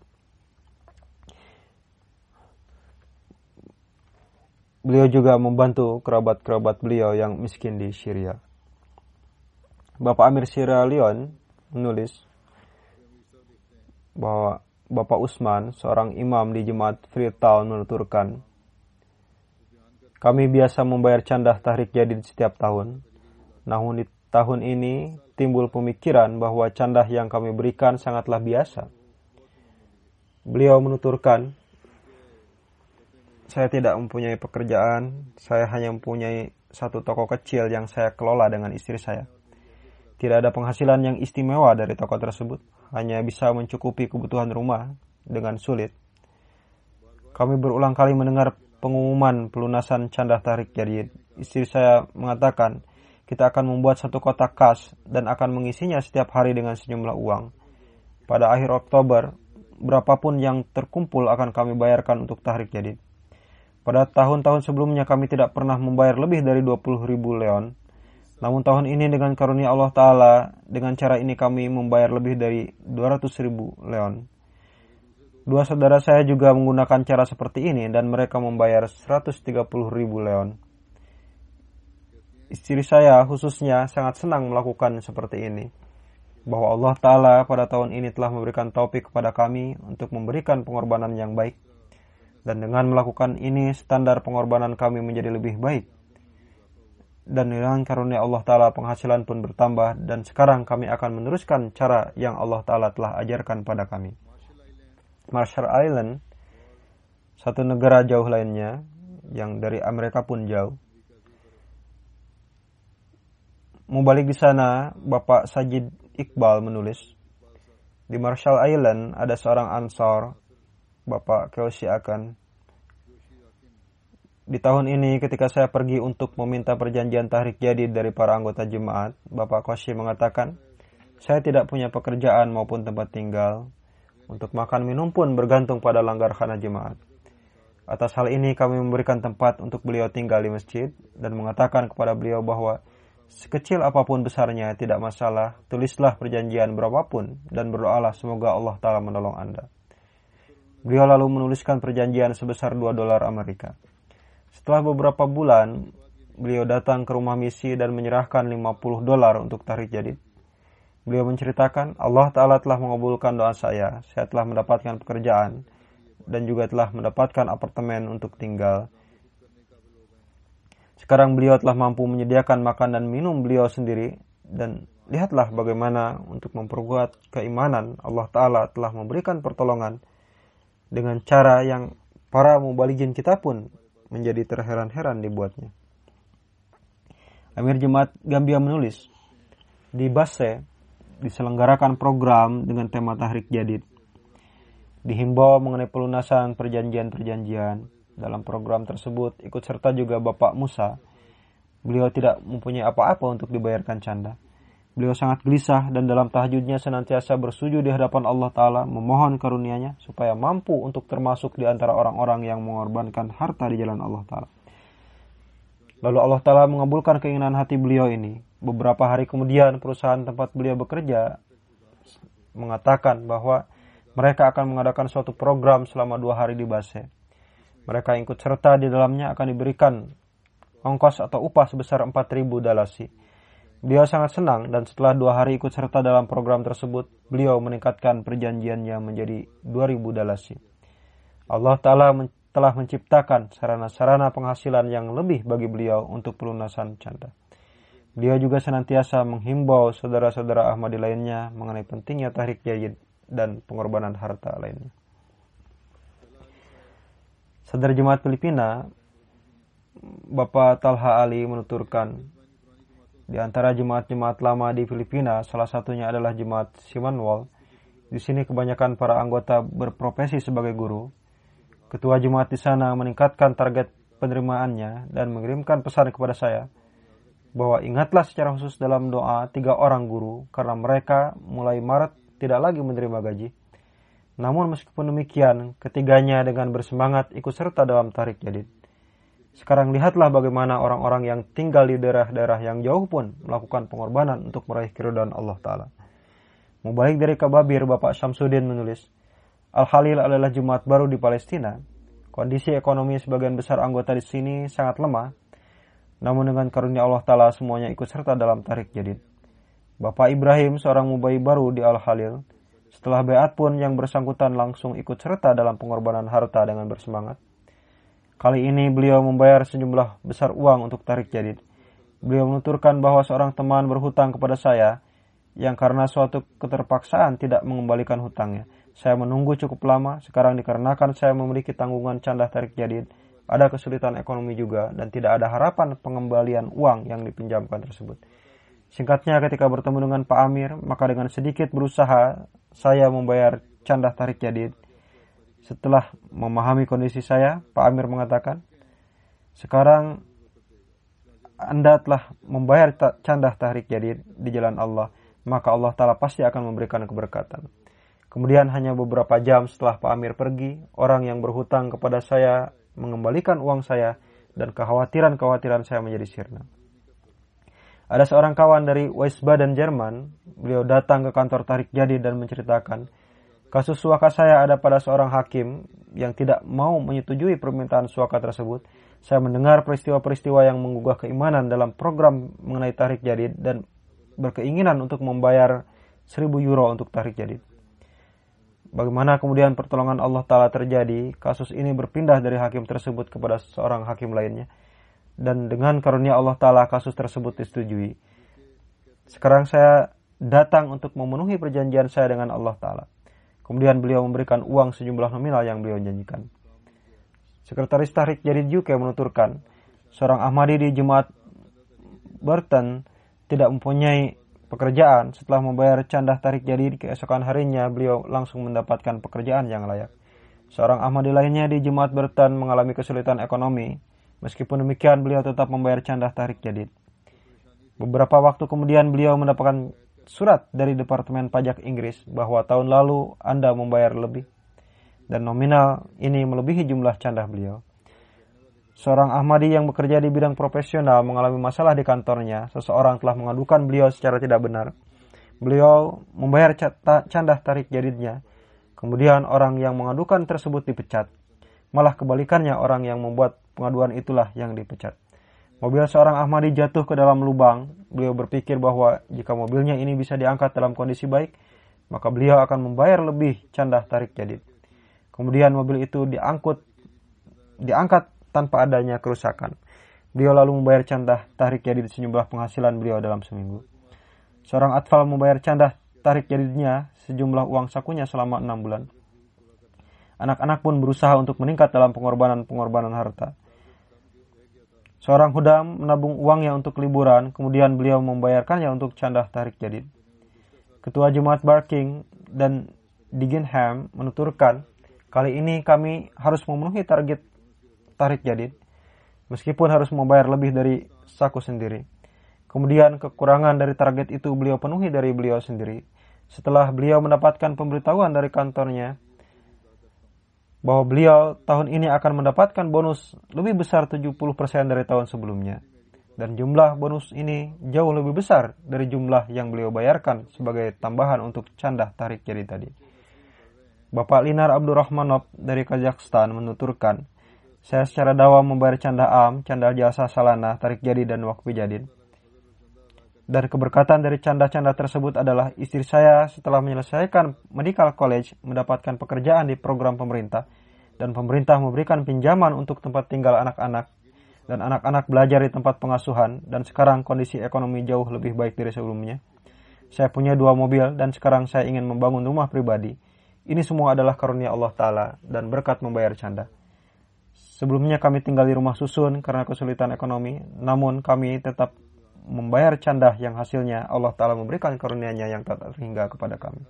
Beliau juga membantu kerabat-kerabat beliau yang miskin di Syria. Bapak Amir Sierra Leone menulis bahwa Bapak Usman, seorang imam di Jemaat Freetown menuturkan, kami biasa membayar candah tahrik jadid setiap tahun. Namun di tahun ini timbul pemikiran bahwa candah yang kami berikan sangatlah biasa. Beliau menuturkan, saya tidak mempunyai pekerjaan, saya hanya mempunyai satu toko kecil yang saya kelola dengan istri saya. Tidak ada penghasilan yang istimewa dari toko tersebut, hanya bisa mencukupi kebutuhan rumah dengan sulit. Kami berulang kali mendengar pengumuman pelunasan candah tarik jadi istri saya mengatakan, kita akan membuat satu kotak kas dan akan mengisinya setiap hari dengan sejumlah uang. Pada akhir Oktober, berapapun yang terkumpul akan kami bayarkan untuk tahrik jadid. Pada tahun-tahun sebelumnya kami tidak pernah membayar lebih dari 20 ribu leon. Namun tahun ini dengan karunia Allah Ta'ala, dengan cara ini kami membayar lebih dari 200 ribu leon. Dua saudara saya juga menggunakan cara seperti ini dan mereka membayar 130 ribu leon. Istri saya khususnya sangat senang melakukan seperti ini. bahwa Allah Ta'ala pada tahun ini telah memberikan taufik kepada kami untuk memberikan pengorbanan yang baik. Dan dengan melakukan ini, standar pengorbanan kami menjadi lebih baik. Dan dengan karunia Allah Ta'ala penghasilan pun bertambah dan sekarang kami akan meneruskan cara yang Allah Ta'ala telah ajarkan pada kami. Marshall Island, satu negara jauh lainnya, yang dari Amerika pun jauh, mau balik di sana, Bapak Sajid Iqbal menulis, di Marshall Island ada seorang ansor, Bapak Kyoshi akan di tahun ini ketika saya pergi untuk meminta perjanjian tahrik jadi dari para anggota jemaat, Bapak Koshi mengatakan, saya tidak punya pekerjaan maupun tempat tinggal. Untuk makan minum pun bergantung pada langgar khana jemaat. Atas hal ini kami memberikan tempat untuk beliau tinggal di masjid dan mengatakan kepada beliau bahwa Sekecil apa pun besarnya tidak masalah, tulislah perjanjian berapapun dan berdoalah semoga Allah Ta'ala menolong Anda. Beliau lalu menuliskan perjanjian sebesar 2 dolar Amerika. Setelah beberapa bulan, beliau datang ke rumah misi dan menyerahkan 50 dolar untuk tarik jadid. Beliau menceritakan, Allah Ta'ala telah mengabulkan doa saya, saya telah mendapatkan pekerjaan, dan juga telah mendapatkan apartemen untuk tinggal, sekarang beliau telah mampu menyediakan makan dan minum beliau sendiri dan lihatlah bagaimana untuk memperkuat keimanan Allah Ta'ala telah memberikan pertolongan dengan cara yang para mubaligin kita pun menjadi terheran-heran dibuatnya. Amir Jemaat Gambia menulis, di Basse diselenggarakan program dengan tema Tahrik Jadid. Dihimbau mengenai pelunasan perjanjian-perjanjian, dalam program tersebut ikut serta juga Bapak Musa. Beliau tidak mempunyai apa-apa untuk dibayarkan canda. Beliau sangat gelisah dan dalam tahajudnya senantiasa bersujud di hadapan Allah Ta'ala memohon karunianya supaya mampu untuk termasuk di antara orang-orang yang mengorbankan harta di jalan Allah Ta'ala. Lalu Allah Ta'ala mengabulkan keinginan hati beliau ini. Beberapa hari kemudian perusahaan tempat beliau bekerja mengatakan bahwa mereka akan mengadakan suatu program selama dua hari di Basel mereka ikut serta di dalamnya akan diberikan ongkos atau upah sebesar 4.000 dalasi. Beliau sangat senang dan setelah dua hari ikut serta dalam program tersebut, beliau meningkatkan perjanjiannya menjadi 2.000 dalasi. Allah Ta'ala men telah menciptakan sarana-sarana penghasilan yang lebih bagi beliau untuk pelunasan canda. Beliau juga senantiasa menghimbau saudara-saudara Ahmadi lainnya mengenai pentingnya tahrik jayid dan pengorbanan harta lainnya. Sadar Jemaat Filipina, Bapak Talha Ali menuturkan, di antara jemaat-jemaat lama di Filipina, salah satunya adalah jemaat Simanwal. Di sini kebanyakan para anggota berprofesi sebagai guru. Ketua jemaat di sana meningkatkan target penerimaannya dan mengirimkan pesan kepada saya bahwa ingatlah secara khusus dalam doa tiga orang guru karena mereka mulai Maret tidak lagi menerima gaji. Namun meskipun demikian, ketiganya dengan bersemangat ikut serta dalam tarik jadid. Sekarang lihatlah bagaimana orang-orang yang tinggal di daerah-daerah yang jauh pun melakukan pengorbanan untuk meraih keridhaan Allah Ta'ala. Mubalik dari Kababir, Bapak Syamsuddin menulis, Al-Khalil adalah jemaat baru di Palestina. Kondisi ekonomi sebagian besar anggota di sini sangat lemah, namun dengan karunia Allah Ta'ala semuanya ikut serta dalam tarik jadid. Bapak Ibrahim, seorang mubai baru di Al-Khalil, setelah beat pun yang bersangkutan langsung ikut serta dalam pengorbanan harta dengan bersemangat. Kali ini beliau membayar sejumlah besar uang untuk tarik jadid. Beliau menuturkan bahwa seorang teman berhutang kepada saya yang karena suatu keterpaksaan tidak mengembalikan hutangnya. Saya menunggu cukup lama, sekarang dikarenakan saya memiliki tanggungan candah tarik jadid, ada kesulitan ekonomi juga, dan tidak ada harapan pengembalian uang yang dipinjamkan tersebut. Singkatnya ketika bertemu dengan Pak Amir, maka dengan sedikit berusaha saya membayar canda tarik jadid. Setelah memahami kondisi saya, Pak Amir mengatakan, sekarang Anda telah membayar canda tarik jadid di jalan Allah, maka Allah Ta'ala pasti akan memberikan keberkatan. Kemudian hanya beberapa jam setelah Pak Amir pergi, orang yang berhutang kepada saya mengembalikan uang saya dan kekhawatiran-kekhawatiran saya menjadi sirna. Ada seorang kawan dari Wiesbaden Jerman, beliau datang ke kantor tarik jadi dan menceritakan, kasus suaka saya ada pada seorang hakim yang tidak mau menyetujui permintaan suaka tersebut. Saya mendengar peristiwa-peristiwa yang menggugah keimanan dalam program mengenai tarik jadi dan berkeinginan untuk membayar 1000 euro untuk tarik jadid. Bagaimana kemudian pertolongan Allah Ta'ala terjadi, kasus ini berpindah dari hakim tersebut kepada seorang hakim lainnya. Dan dengan karunia Allah Ta'ala kasus tersebut disetujui. Sekarang saya datang untuk memenuhi perjanjian saya dengan Allah Ta'ala. Kemudian beliau memberikan uang sejumlah nominal yang beliau janjikan. Sekretaris Tahrik Jadid UK menuturkan, seorang Ahmadi di Jemaat Burton tidak mempunyai pekerjaan. Setelah membayar candah tarik jadi keesokan harinya beliau langsung mendapatkan pekerjaan yang layak. Seorang Ahmadi lainnya di Jemaat Bertan mengalami kesulitan ekonomi. Meskipun demikian beliau tetap membayar candah tarik jadi. Beberapa waktu kemudian beliau mendapatkan surat dari Departemen Pajak Inggris bahwa tahun lalu Anda membayar lebih dan nominal ini melebihi jumlah candah beliau. Seorang Ahmadi yang bekerja di bidang profesional mengalami masalah di kantornya. Seseorang telah mengadukan beliau secara tidak benar. Beliau membayar candah tarik jadidnya. Kemudian orang yang mengadukan tersebut dipecat. Malah kebalikannya orang yang membuat pengaduan itulah yang dipecat. Mobil seorang Ahmadi jatuh ke dalam lubang. Beliau berpikir bahwa jika mobilnya ini bisa diangkat dalam kondisi baik, maka beliau akan membayar lebih candah tarik jadid. Kemudian mobil itu diangkut diangkat tanpa adanya kerusakan. Beliau lalu membayar candah tarik jadid sejumlah penghasilan beliau dalam seminggu. Seorang atfal membayar candah tarik jadidnya sejumlah uang sakunya selama enam bulan. Anak-anak pun berusaha untuk meningkat dalam pengorbanan-pengorbanan harta. Seorang hudam menabung uangnya untuk liburan, kemudian beliau membayarkannya untuk candah tarik jadid. Ketua Jemaat Barking dan Digenham menuturkan, kali ini kami harus memenuhi target tarik jadid, meskipun harus membayar lebih dari saku sendiri. Kemudian kekurangan dari target itu beliau penuhi dari beliau sendiri. Setelah beliau mendapatkan pemberitahuan dari kantornya bahwa beliau tahun ini akan mendapatkan bonus lebih besar 70% dari tahun sebelumnya. Dan jumlah bonus ini jauh lebih besar dari jumlah yang beliau bayarkan sebagai tambahan untuk candah tarik jadi tadi. Bapak Linar Abdurrahmanov dari Kazakhstan menuturkan, saya secara dawa membayar canda am, canda jasa salana, tarik jadi dan waktu jadid. Dan keberkatan dari canda-canda tersebut adalah istri saya setelah menyelesaikan medical college mendapatkan pekerjaan di program pemerintah dan pemerintah memberikan pinjaman untuk tempat tinggal anak-anak dan anak-anak belajar di tempat pengasuhan dan sekarang kondisi ekonomi jauh lebih baik dari sebelumnya. Saya punya dua mobil dan sekarang saya ingin membangun rumah pribadi. Ini semua adalah karunia Allah Ta'ala dan berkat membayar canda. Sebelumnya kami tinggal di rumah susun karena kesulitan ekonomi, namun kami tetap membayar candah yang hasilnya Allah Ta'ala memberikan karunia-Nya yang tak terhingga kepada kami.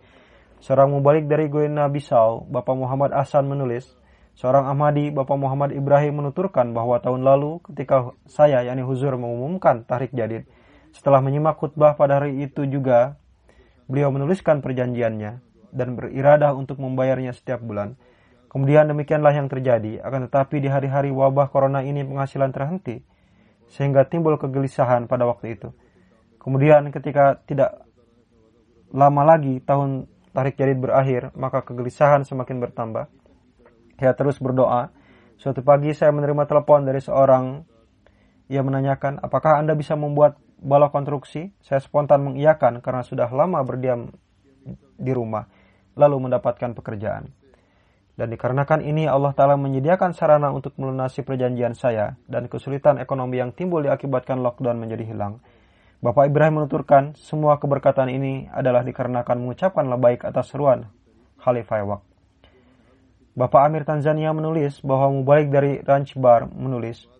Seorang mubalik dari Guinea Bissau, Bapak Muhammad Ahsan menulis, Seorang Ahmadi, Bapak Muhammad Ibrahim menuturkan bahwa tahun lalu ketika saya, yakni Huzur, mengumumkan tahrik jadid, setelah menyimak khutbah pada hari itu juga, beliau menuliskan perjanjiannya dan beriradah untuk membayarnya setiap bulan. Kemudian demikianlah yang terjadi, akan tetapi di hari-hari wabah corona ini penghasilan terhenti, sehingga timbul kegelisahan pada waktu itu. Kemudian ketika tidak lama lagi tahun tarik jadid berakhir, maka kegelisahan semakin bertambah. Saya terus berdoa. Suatu pagi saya menerima telepon dari seorang ia menanyakan, apakah Anda bisa membuat balok konstruksi? Saya spontan mengiyakan karena sudah lama berdiam di rumah, lalu mendapatkan pekerjaan. Dan dikarenakan ini Allah Ta'ala menyediakan sarana untuk melunasi perjanjian saya dan kesulitan ekonomi yang timbul diakibatkan lockdown menjadi hilang. Bapak Ibrahim menuturkan, semua keberkatan ini adalah dikarenakan mengucapkan baik atas seruan Khalifah Wak. Bapak Amir Tanzania menulis bahwa mubalik dari Ranch Bar menulis,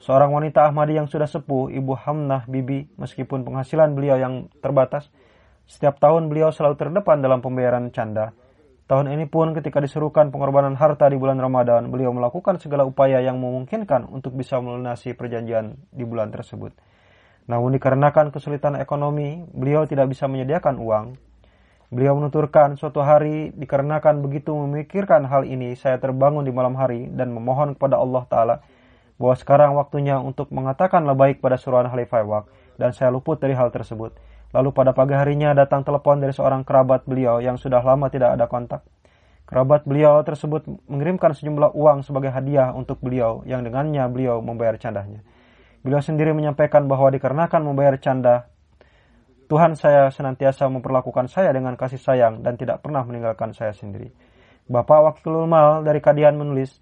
seorang wanita Ahmadi yang sudah sepuh, Ibu Hamnah Bibi, meskipun penghasilan beliau yang terbatas, setiap tahun beliau selalu terdepan dalam pembayaran canda Tahun ini pun ketika diserukan pengorbanan harta di bulan Ramadan, beliau melakukan segala upaya yang memungkinkan untuk bisa melunasi perjanjian di bulan tersebut. Namun dikarenakan kesulitan ekonomi, beliau tidak bisa menyediakan uang. Beliau menuturkan suatu hari dikarenakan begitu memikirkan hal ini, saya terbangun di malam hari dan memohon kepada Allah Ta'ala bahwa sekarang waktunya untuk mengatakan baik pada suruhan Khalifah Wak dan saya luput dari hal tersebut. Lalu pada pagi harinya datang telepon dari seorang kerabat beliau yang sudah lama tidak ada kontak. Kerabat beliau tersebut mengirimkan sejumlah uang sebagai hadiah untuk beliau yang dengannya beliau membayar candahnya. Beliau sendiri menyampaikan bahwa dikarenakan membayar canda Tuhan saya senantiasa memperlakukan saya dengan kasih sayang dan tidak pernah meninggalkan saya sendiri. Bapak Wakilul Mal dari Kadian menulis,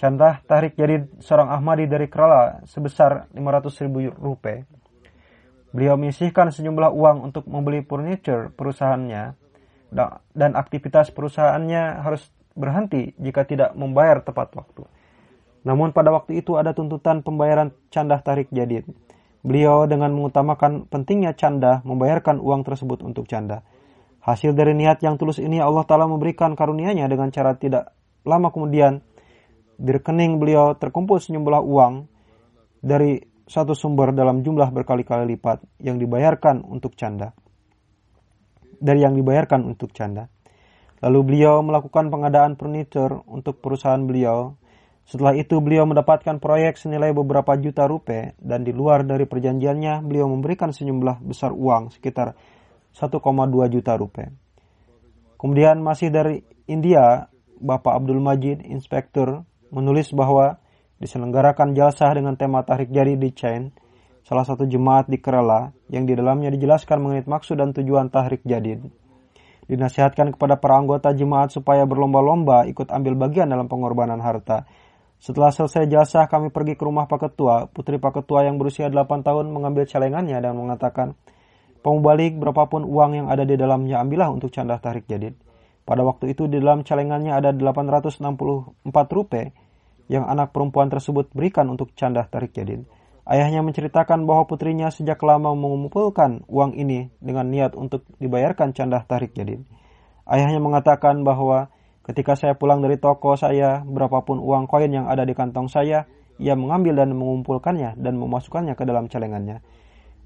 Contoh tarik jadi seorang Ahmadi dari Kerala sebesar 500 ribu rupiah. Beliau menyisihkan sejumlah uang untuk membeli furniture perusahaannya dan aktivitas perusahaannya harus berhenti jika tidak membayar tepat waktu. Namun pada waktu itu ada tuntutan pembayaran candah tarik jadid. Beliau dengan mengutamakan pentingnya canda membayarkan uang tersebut untuk canda. Hasil dari niat yang tulus ini Allah Ta'ala memberikan karunia-Nya dengan cara tidak lama kemudian di rekening beliau terkumpul sejumlah uang dari satu sumber dalam jumlah berkali-kali lipat yang dibayarkan untuk canda. Dari yang dibayarkan untuk canda. Lalu beliau melakukan pengadaan furniture untuk perusahaan beliau setelah itu beliau mendapatkan proyek senilai beberapa juta rupiah dan di luar dari perjanjiannya beliau memberikan sejumlah besar uang sekitar 1,2 juta rupiah. Kemudian masih dari India, Bapak Abdul Majid, inspektur, menulis bahwa diselenggarakan jalsah dengan tema tarik jari di Chain, salah satu jemaat di Kerala yang di dalamnya dijelaskan mengenai maksud dan tujuan tahrik jadid. Dinasihatkan kepada para anggota jemaat supaya berlomba-lomba ikut ambil bagian dalam pengorbanan harta setelah selesai jasa, kami pergi ke rumah Pak Ketua. Putri Pak Ketua yang berusia 8 tahun mengambil celengannya dan mengatakan, Pemubalik berapapun uang yang ada di dalamnya ambillah untuk canda tarik jadid. Pada waktu itu di dalam celengannya ada 864 rupiah yang anak perempuan tersebut berikan untuk canda tarik jadid. Ayahnya menceritakan bahwa putrinya sejak lama mengumpulkan uang ini dengan niat untuk dibayarkan canda tarik jadid. Ayahnya mengatakan bahwa Ketika saya pulang dari toko saya, berapapun uang koin yang ada di kantong saya, ia mengambil dan mengumpulkannya dan memasukkannya ke dalam celengannya.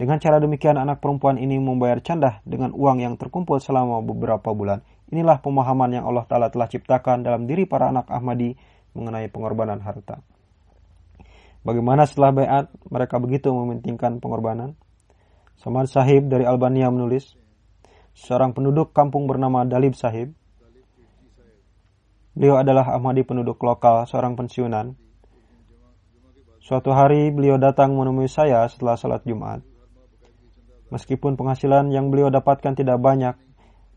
Dengan cara demikian anak perempuan ini membayar candah dengan uang yang terkumpul selama beberapa bulan. Inilah pemahaman yang Allah Ta'ala telah ciptakan dalam diri para anak Ahmadi mengenai pengorbanan harta. Bagaimana setelah bayat mereka begitu mementingkan pengorbanan? Samad Sahib dari Albania menulis, seorang penduduk kampung bernama Dalib Sahib Beliau adalah Ahmadi penduduk lokal, seorang pensiunan. Suatu hari beliau datang menemui saya setelah salat Jumat. Meskipun penghasilan yang beliau dapatkan tidak banyak,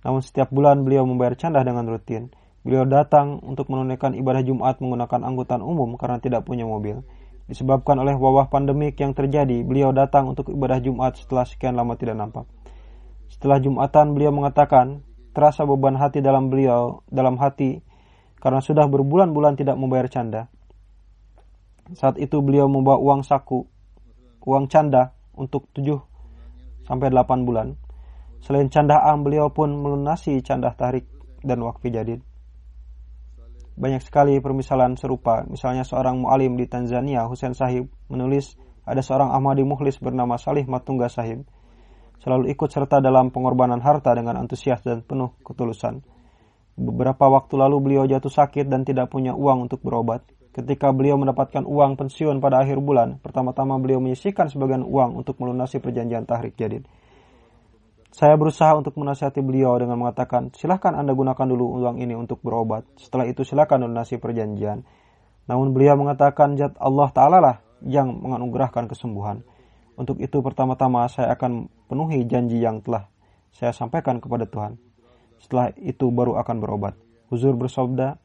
namun setiap bulan beliau membayar candah dengan rutin. Beliau datang untuk menunaikan ibadah Jumat menggunakan angkutan umum karena tidak punya mobil. Disebabkan oleh wabah pandemik yang terjadi, beliau datang untuk ibadah Jumat setelah sekian lama tidak nampak. Setelah Jumatan beliau mengatakan, terasa beban hati dalam beliau, dalam hati karena sudah berbulan-bulan tidak membayar canda. Saat itu beliau membawa uang saku, uang canda untuk 7 sampai 8 bulan. Selain candaan, beliau pun melunasi canda tarik dan wakfi jadid. Banyak sekali permisalan serupa, misalnya seorang mu'alim di Tanzania, Hussein Sahib, menulis ada seorang Ahmadi Muhlis bernama Salih Matungga Sahib, selalu ikut serta dalam pengorbanan harta dengan antusias dan penuh ketulusan. Beberapa waktu lalu beliau jatuh sakit dan tidak punya uang untuk berobat. Ketika beliau mendapatkan uang pensiun pada akhir bulan, pertama-tama beliau menyisihkan sebagian uang untuk melunasi perjanjian tahrik jadid. Saya berusaha untuk menasihati beliau dengan mengatakan, silahkan Anda gunakan dulu uang ini untuk berobat. Setelah itu silahkan lunasi perjanjian. Namun beliau mengatakan, Jat Allah Ta'ala lah yang menganugerahkan kesembuhan. Untuk itu pertama-tama saya akan penuhi janji yang telah saya sampaikan kepada Tuhan. Setelah itu baru akan berobat. Huzur bersabda,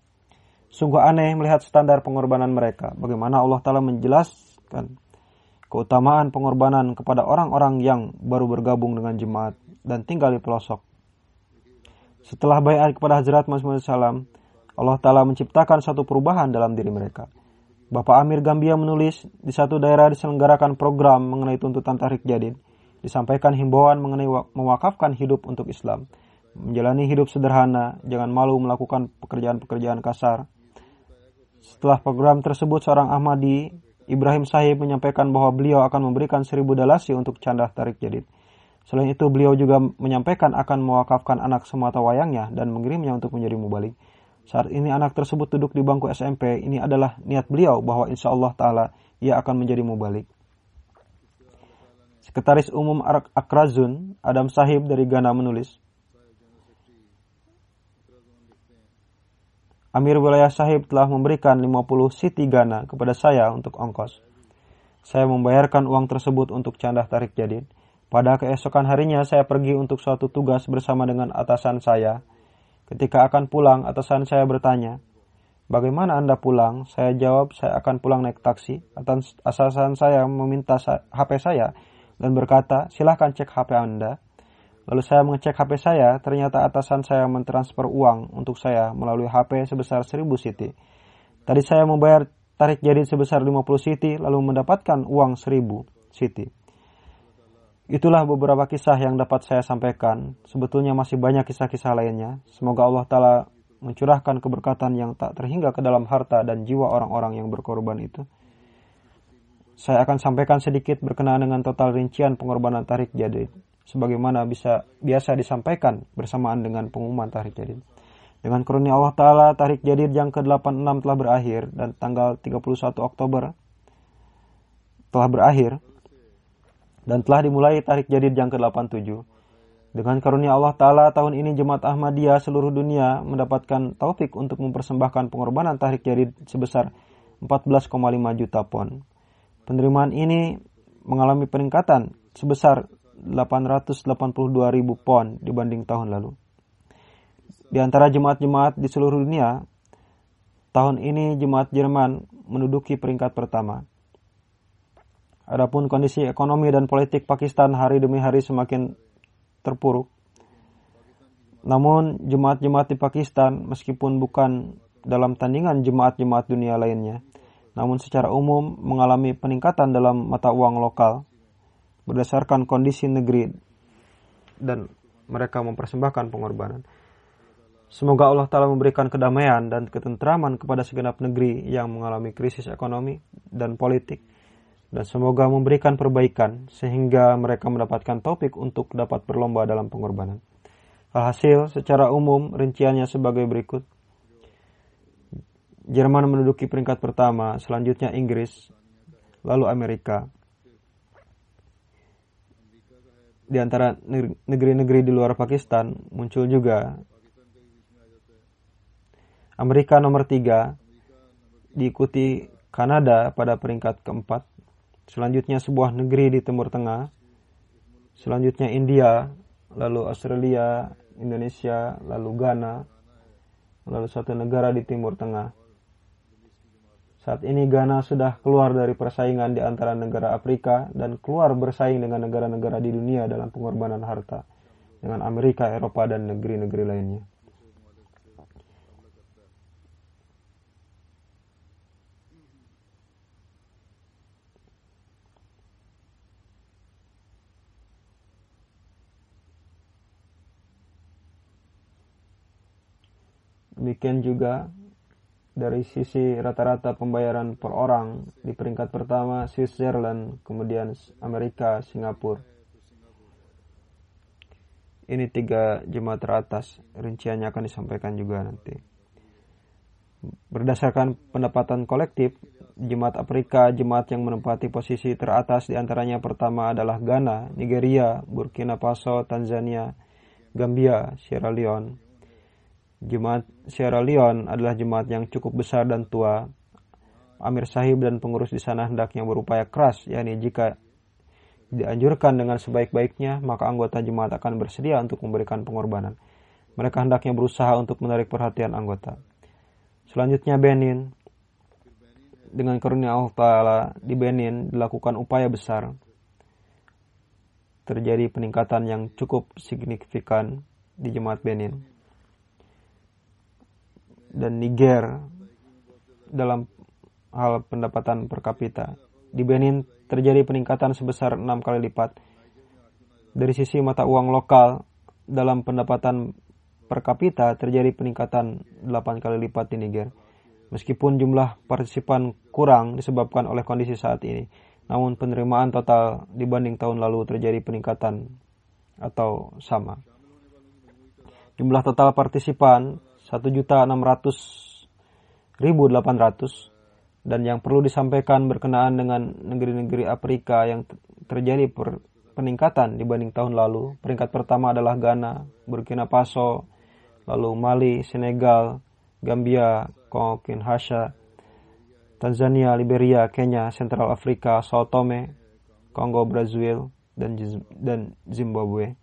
Sungguh aneh melihat standar pengorbanan mereka. Bagaimana Allah Ta'ala menjelaskan keutamaan pengorbanan kepada orang-orang yang baru bergabung dengan jemaat dan tinggal di pelosok. Setelah bayat kepada Hazrat Muhammad SAW, Allah Ta'ala menciptakan satu perubahan dalam diri mereka. Bapak Amir Gambia menulis, di satu daerah diselenggarakan program mengenai tuntutan tarik jadid. Disampaikan himbauan mengenai mewakafkan hidup untuk Islam menjalani hidup sederhana, jangan malu melakukan pekerjaan-pekerjaan kasar. Setelah program tersebut, seorang Ahmadi, Ibrahim Sahib menyampaikan bahwa beliau akan memberikan seribu dalasi untuk canda tarik jadid. Selain itu, beliau juga menyampaikan akan mewakafkan anak semata wayangnya dan mengirimnya untuk menjadi mubalik. Saat ini anak tersebut duduk di bangku SMP, ini adalah niat beliau bahwa insya Allah Ta'ala ia akan menjadi mubalik. Sekretaris Umum Akrazun, Adam Sahib dari Ghana menulis, Amir Wilayah Sahib telah memberikan 50 siti Ghana kepada saya untuk ongkos. Saya membayarkan uang tersebut untuk candah tarik jadid. Pada keesokan harinya saya pergi untuk suatu tugas bersama dengan atasan saya. Ketika akan pulang, atasan saya bertanya, Bagaimana Anda pulang? Saya jawab, saya akan pulang naik taksi. Atasan saya meminta HP saya dan berkata, silahkan cek HP Anda. Lalu saya mengecek HP saya, ternyata atasan saya mentransfer uang untuk saya melalui HP sebesar 1000 City. Tadi saya membayar tarik jadi sebesar 50 City, lalu mendapatkan uang 1000 City. Itulah beberapa kisah yang dapat saya sampaikan. Sebetulnya masih banyak kisah-kisah lainnya. Semoga Allah Ta'ala mencurahkan keberkatan yang tak terhingga ke dalam harta dan jiwa orang-orang yang berkorban itu. Saya akan sampaikan sedikit berkenaan dengan total rincian pengorbanan tarik jadid. Sebagaimana bisa biasa disampaikan bersamaan dengan pengumuman tarik jadid. Dengan karunia Allah Ta'ala, tarik jadid yang ke-86 telah berakhir dan tanggal 31 Oktober telah berakhir dan telah dimulai tarik jadid yang ke-87. Dengan karunia Allah Ta'ala, tahun ini Jemaat Ahmadiyah seluruh dunia mendapatkan taufik untuk mempersembahkan pengorbanan tarik jadid sebesar 14,5 juta pon. Penerimaan ini mengalami peningkatan sebesar 882 ribu pon dibanding tahun lalu. Di antara jemaat-jemaat di seluruh dunia, tahun ini jemaat Jerman menduduki peringkat pertama. Adapun kondisi ekonomi dan politik Pakistan hari demi hari semakin terpuruk. Namun jemaat-jemaat di Pakistan meskipun bukan dalam tandingan jemaat-jemaat dunia lainnya, namun secara umum mengalami peningkatan dalam mata uang lokal berdasarkan kondisi negeri dan mereka mempersembahkan pengorbanan. Semoga Allah Ta'ala memberikan kedamaian dan ketentraman kepada segenap negeri yang mengalami krisis ekonomi dan politik dan semoga memberikan perbaikan sehingga mereka mendapatkan topik untuk dapat berlomba dalam pengorbanan. Alhasil, secara umum rinciannya sebagai berikut. Jerman menduduki peringkat pertama, selanjutnya Inggris, lalu Amerika. Di antara negeri-negeri di luar Pakistan muncul juga Amerika nomor tiga, diikuti Kanada pada peringkat keempat, Selanjutnya sebuah negeri di Timur Tengah. Selanjutnya India, lalu Australia, Indonesia, lalu Ghana, lalu satu negara di Timur Tengah. Saat ini Ghana sudah keluar dari persaingan di antara negara Afrika dan keluar bersaing dengan negara-negara di dunia dalam pengorbanan harta dengan Amerika, Eropa, dan negeri-negeri lainnya. Demikian juga dari sisi rata-rata pembayaran per orang di peringkat pertama Switzerland, kemudian Amerika, Singapura. Ini tiga jemaat teratas, rinciannya akan disampaikan juga nanti. Berdasarkan pendapatan kolektif, jemaat Afrika, jemaat yang menempati posisi teratas di antaranya pertama adalah Ghana, Nigeria, Burkina Faso, Tanzania, Gambia, Sierra Leone, Jemaat Sierra Leone adalah jemaat yang cukup besar dan tua. Amir sahib dan pengurus di sana hendaknya berupaya keras, yakni jika dianjurkan dengan sebaik-baiknya, maka anggota jemaat akan bersedia untuk memberikan pengorbanan. Mereka hendaknya berusaha untuk menarik perhatian anggota. Selanjutnya Benin. Dengan karunia Allah Ta'ala di Benin dilakukan upaya besar. Terjadi peningkatan yang cukup signifikan di jemaat Benin dan Niger dalam hal pendapatan per kapita. Di Benin terjadi peningkatan sebesar 6 kali lipat. Dari sisi mata uang lokal, dalam pendapatan per kapita terjadi peningkatan 8 kali lipat di Niger. Meskipun jumlah partisipan kurang disebabkan oleh kondisi saat ini, namun penerimaan total dibanding tahun lalu terjadi peningkatan atau sama. Jumlah total partisipan 1.600.800 dan yang perlu disampaikan berkenaan dengan negeri-negeri Afrika yang terjadi per peningkatan dibanding tahun lalu. Peringkat pertama adalah Ghana, Burkina Faso, lalu Mali, Senegal, Gambia, Kongo Kinshasa, Tanzania, Liberia, Kenya, Central Afrika, Sao Tome, Kongo, dan, dan Zimbabwe.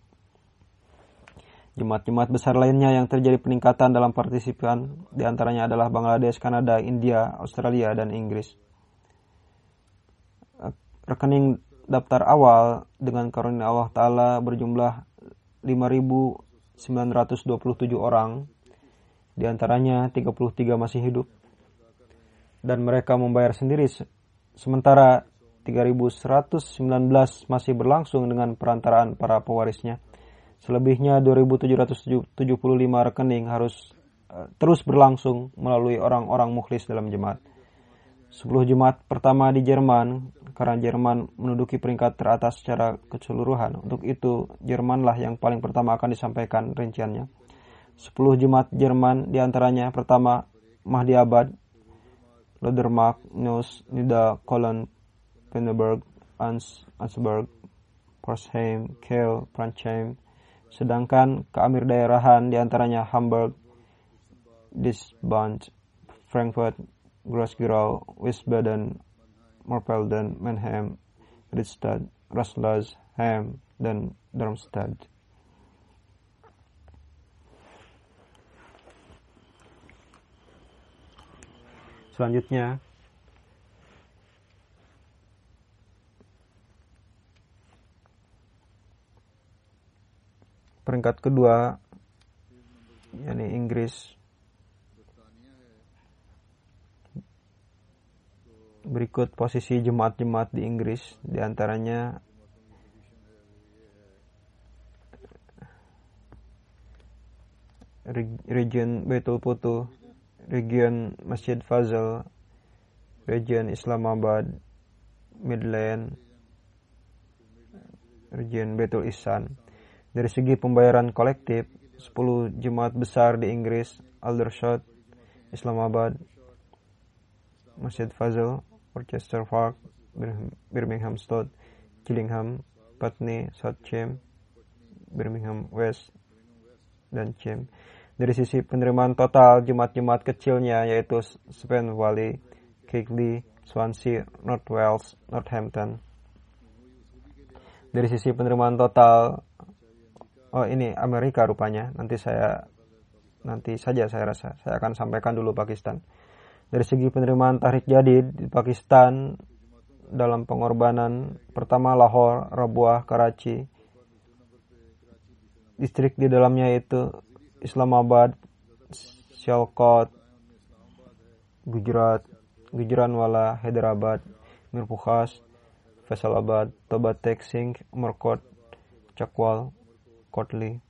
Jemaat-jemaat besar lainnya yang terjadi peningkatan dalam partisipan di antaranya adalah Bangladesh, Kanada, India, Australia, dan Inggris. Rekening daftar awal dengan karunia Allah Ta'ala berjumlah 5.927 orang, di antaranya 33 masih hidup, dan mereka membayar sendiri, sementara 3.119 masih berlangsung dengan perantaraan para pewarisnya. Selebihnya 2.775 rekening harus uh, terus berlangsung melalui orang-orang mukhlis dalam jemaat. 10 jemaat pertama di Jerman karena Jerman menduduki peringkat teratas secara keseluruhan. Untuk itu, Jermanlah yang paling pertama akan disampaikan rinciannya. 10 jemaat Jerman di antaranya pertama Mahdi Abad, Lodermark, Neus, Nida, Cologne, Penneberg, Ans, Ansberg, Porsheim, Kiel, Pransheim, sedangkan keamir daerahan di antaranya Hamburg, Disband, Frankfurt, Gross-Gerau, Wiesbaden, Morpelden, Mannheim, Riedstadt, Roslaz, Ham, dan Darmstadt. Selanjutnya, peringkat kedua yakni Inggris berikut posisi jemaat-jemaat di Inggris di antaranya region Betul Putu, region Masjid Fazal, region Islamabad, Midland, region Betul Ihsan. Dari segi pembayaran kolektif, 10 jemaat besar di Inggris, Aldershot, Islamabad, Masjid Fazil, Worcester Park, Birmingham Stud, Gillingham, Putney, South Birmingham West, dan Chem. Dari sisi penerimaan total jemaat-jemaat kecilnya yaitu Spen Valley, Keighley, Swansea, North Wales, Northampton. Dari sisi penerimaan total oh ini Amerika rupanya. Nanti saya nanti saja saya rasa. Saya akan sampaikan dulu Pakistan. Dari segi penerimaan tarik jadi di Pakistan dalam pengorbanan pertama Lahore, Rabuah, Karachi. Distrik di dalamnya itu Islamabad, Sialkot, Gujarat, Gujranwala, Hyderabad, Mirpukhas, Faisalabad, Toba Singh, Umarkot, Chakwal, Cotley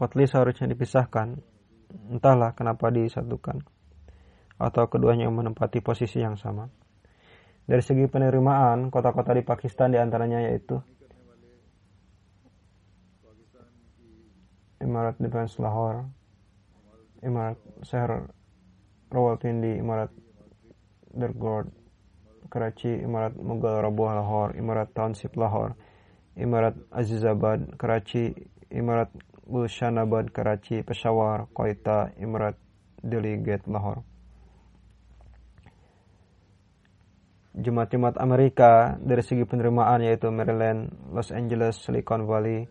Kotli seharusnya dipisahkan, entahlah kenapa disatukan, atau keduanya menempati posisi yang sama. Dari segi penerimaan, kota-kota di Pakistan di antaranya yaitu Emirat Defense Lahore, Emirat Seher Rawalpindi, Emirat Dargord, Karachi, Imarat Mughal Rabuah Lahore, Imarat Township Lahore, Imarat Azizabad, Karachi, Imarat Gulshanabad, Karachi, Peshawar, Quetta, Imarat Delhi Gate, Lahore. Jemaat-jemaat Amerika dari segi penerimaan yaitu Maryland, Los Angeles, Silicon Valley,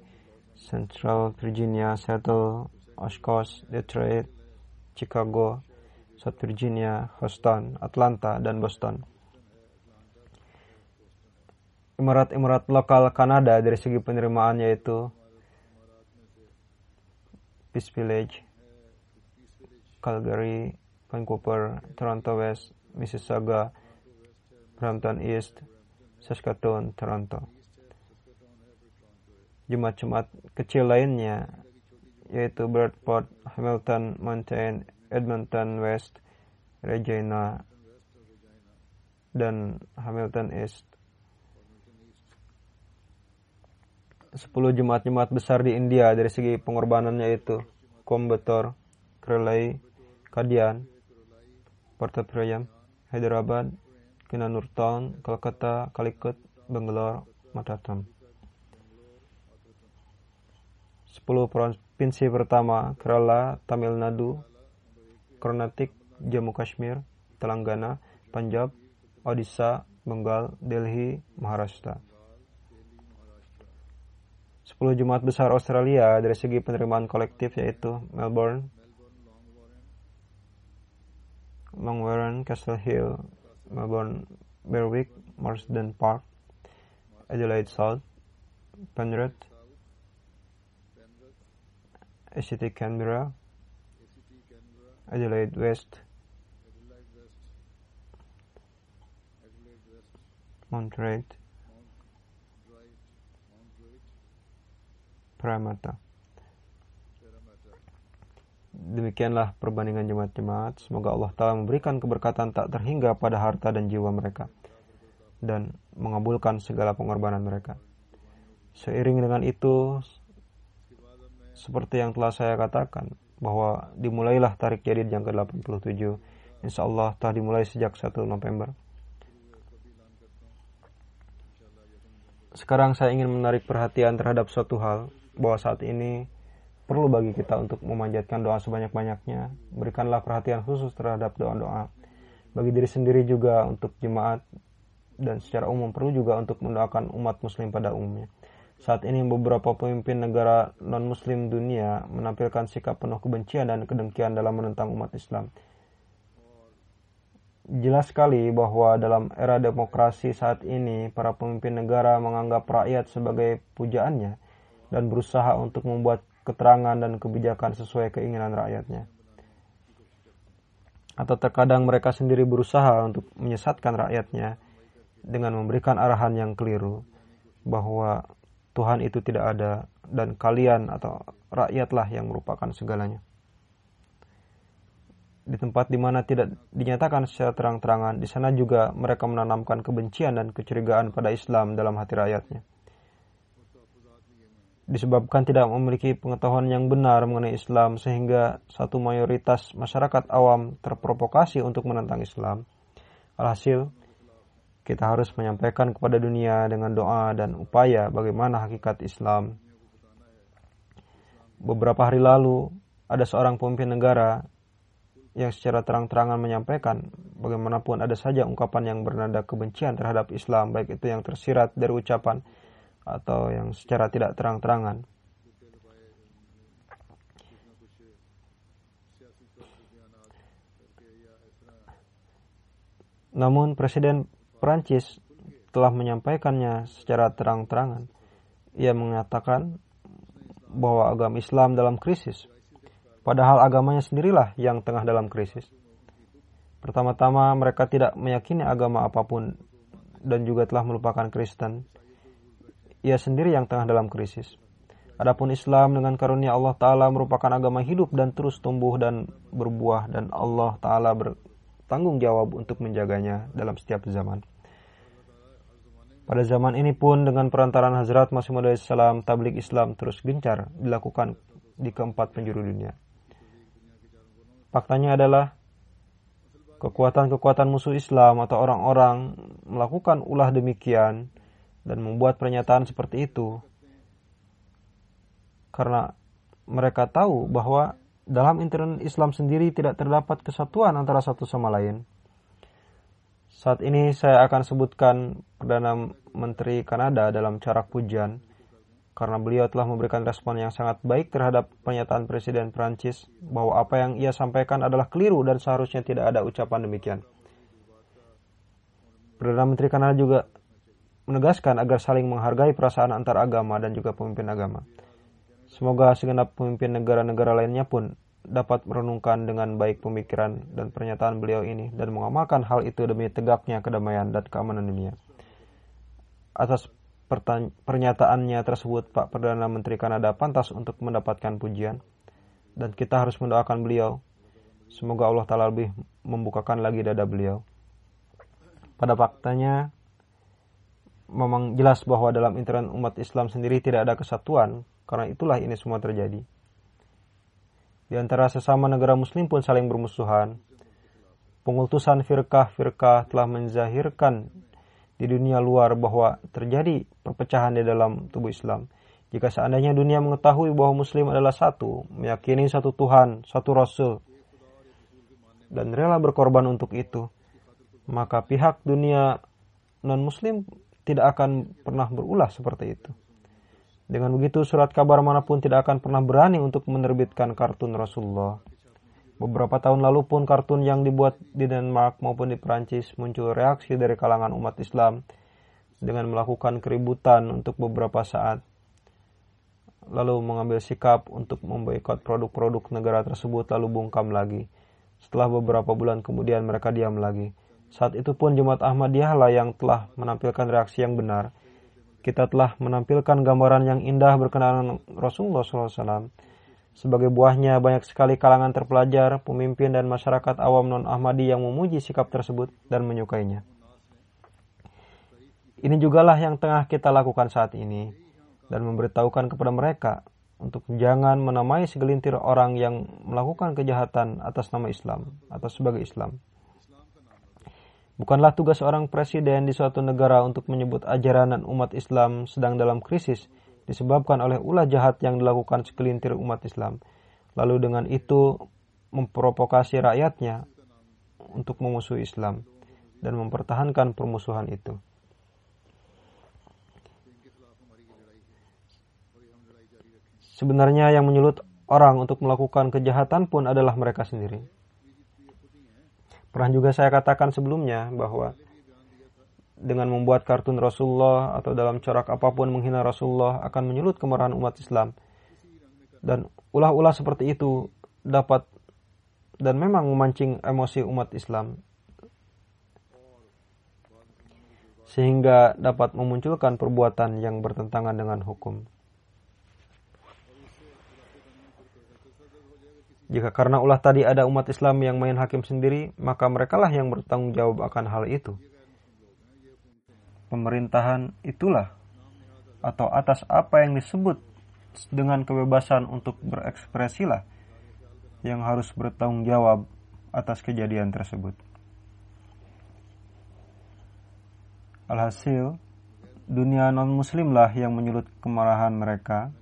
Central Virginia, Seattle, Oshkosh, Detroit, Chicago, South Virginia, Houston, Atlanta, dan Boston. Emirat-emirat lokal Kanada dari segi penerimaan yaitu Peace Village, Calgary, Vancouver, Toronto West, Mississauga, Brampton East, Saskatoon, Toronto. Jemaat-jemaat kecil lainnya yaitu Bradford, Hamilton, Mountain, Edmonton West, Regina, dan Hamilton East. Sepuluh jemaat-jemaat besar di India dari segi pengorbanannya itu Coimbatore, Kerala, Kadian, Prayan, Hyderabad, Kinanur Town, Kolkata, Calicut, Bangalore, Matatam. Sepuluh provinsi pertama Kerala, Tamil Nadu, Karnatik, Jammu Kashmir, Telangana, Punjab, Odisha, Bengal, Delhi, Maharashtra. 10 jemaat besar Australia dari segi penerimaan kolektif yaitu Melbourne, Long Warren, Castle Hill, Melbourne, Berwick, Marsden Park, Adelaide South, Penrith, ACT Canberra, Adelaide West, Wright, Pramata. Demikianlah perbandingan jemaat-jemaat. Semoga Allah Ta'ala memberikan keberkatan tak terhingga pada harta dan jiwa mereka. Dan mengabulkan segala pengorbanan mereka. Seiring dengan itu, seperti yang telah saya katakan, bahwa dimulailah tarik jadid yang ke-87. Insya Allah telah dimulai sejak 1 November. Sekarang saya ingin menarik perhatian terhadap suatu hal, bahwa saat ini perlu bagi kita untuk memanjatkan doa sebanyak-banyaknya. Berikanlah perhatian khusus terhadap doa-doa. Bagi diri sendiri juga untuk jemaat dan secara umum perlu juga untuk mendoakan umat muslim pada umumnya. Saat ini beberapa pemimpin negara non-muslim dunia menampilkan sikap penuh kebencian dan kedengkian dalam menentang umat Islam. Jelas sekali bahwa dalam era demokrasi saat ini para pemimpin negara menganggap rakyat sebagai pujaannya dan berusaha untuk membuat keterangan dan kebijakan sesuai keinginan rakyatnya. Atau terkadang mereka sendiri berusaha untuk menyesatkan rakyatnya dengan memberikan arahan yang keliru bahwa Tuhan itu tidak ada dan kalian atau rakyatlah yang merupakan segalanya. Di tempat di mana tidak dinyatakan secara terang-terangan, di sana juga mereka menanamkan kebencian dan kecurigaan pada Islam dalam hati rakyatnya disebabkan tidak memiliki pengetahuan yang benar mengenai Islam sehingga satu mayoritas masyarakat awam terprovokasi untuk menentang Islam. Alhasil, kita harus menyampaikan kepada dunia dengan doa dan upaya bagaimana hakikat Islam. Beberapa hari lalu, ada seorang pemimpin negara yang secara terang-terangan menyampaikan bagaimanapun ada saja ungkapan yang bernada kebencian terhadap Islam, baik itu yang tersirat dari ucapan atau yang secara tidak terang-terangan. Namun Presiden Prancis telah menyampaikannya secara terang-terangan. Ia mengatakan bahwa agama Islam dalam krisis, padahal agamanya sendirilah yang tengah dalam krisis. Pertama-tama mereka tidak meyakini agama apa pun dan juga telah melupakan Kristen ia sendiri yang tengah dalam krisis. Adapun Islam dengan karunia Allah Ta'ala merupakan agama hidup dan terus tumbuh dan berbuah dan Allah Ta'ala bertanggung jawab untuk menjaganya dalam setiap zaman. Pada zaman ini pun dengan perantaran Hazrat Masih Maud Islam, tablik Islam terus gencar dilakukan di keempat penjuru dunia. Faktanya adalah kekuatan-kekuatan musuh Islam atau orang-orang melakukan ulah demikian dan membuat pernyataan seperti itu karena mereka tahu bahwa dalam internet Islam sendiri tidak terdapat kesatuan antara satu sama lain. Saat ini saya akan sebutkan Perdana Menteri Kanada dalam cara pujian karena beliau telah memberikan respon yang sangat baik terhadap pernyataan Presiden Prancis bahwa apa yang ia sampaikan adalah keliru dan seharusnya tidak ada ucapan demikian. Perdana Menteri Kanada juga menegaskan agar saling menghargai perasaan antar agama dan juga pemimpin agama. Semoga segenap pemimpin negara-negara lainnya pun dapat merenungkan dengan baik pemikiran dan pernyataan beliau ini dan mengamalkan hal itu demi tegaknya kedamaian dan keamanan dunia. Atas pernyataannya tersebut, Pak Perdana Menteri Kanada pantas untuk mendapatkan pujian dan kita harus mendoakan beliau. Semoga Allah Ta'ala lebih membukakan lagi dada beliau. Pada faktanya, memang jelas bahwa dalam intern umat Islam sendiri tidak ada kesatuan, karena itulah ini semua terjadi. Di antara sesama negara muslim pun saling bermusuhan. Pengultusan firkah-firkah telah menzahirkan di dunia luar bahwa terjadi perpecahan di dalam tubuh Islam. Jika seandainya dunia mengetahui bahwa muslim adalah satu, meyakini satu Tuhan, satu Rasul, dan rela berkorban untuk itu, maka pihak dunia non-muslim tidak akan pernah berulah seperti itu. Dengan begitu, surat kabar mana pun tidak akan pernah berani untuk menerbitkan kartun Rasulullah. Beberapa tahun lalu pun kartun yang dibuat di Denmark maupun di Perancis muncul reaksi dari kalangan umat Islam dengan melakukan keributan untuk beberapa saat lalu mengambil sikap untuk memboikot produk-produk negara tersebut lalu bungkam lagi. Setelah beberapa bulan kemudian mereka diam lagi. Saat itu pun Jemaat Ahmadiyah lah yang telah menampilkan reaksi yang benar. Kita telah menampilkan gambaran yang indah berkenaan Rasulullah SAW. Sebagai buahnya banyak sekali kalangan terpelajar, pemimpin dan masyarakat awam non-Ahmadi yang memuji sikap tersebut dan menyukainya. Ini jugalah yang tengah kita lakukan saat ini dan memberitahukan kepada mereka untuk jangan menamai segelintir orang yang melakukan kejahatan atas nama Islam atau sebagai Islam. Bukanlah tugas seorang presiden di suatu negara untuk menyebut ajaran dan umat Islam sedang dalam krisis disebabkan oleh ulah jahat yang dilakukan segelintir umat Islam. Lalu dengan itu memprovokasi rakyatnya untuk memusuhi Islam dan mempertahankan permusuhan itu. Sebenarnya yang menyulut orang untuk melakukan kejahatan pun adalah mereka sendiri. Pernah juga saya katakan sebelumnya bahwa dengan membuat kartun Rasulullah atau dalam corak apa pun menghina Rasulullah akan menyulut kemarahan umat Islam. Dan ulah-ulah seperti itu dapat dan memang memancing emosi umat Islam sehingga dapat memunculkan perbuatan yang bertentangan dengan hukum. Jika karena ulah tadi ada umat Islam yang main hakim sendiri, maka merekalah yang bertanggung jawab akan hal itu. Pemerintahan itulah atau atas apa yang disebut dengan kebebasan untuk berekspresilah yang harus bertanggung jawab atas kejadian tersebut. Alhasil, dunia non-muslimlah yang menyulut kemarahan mereka.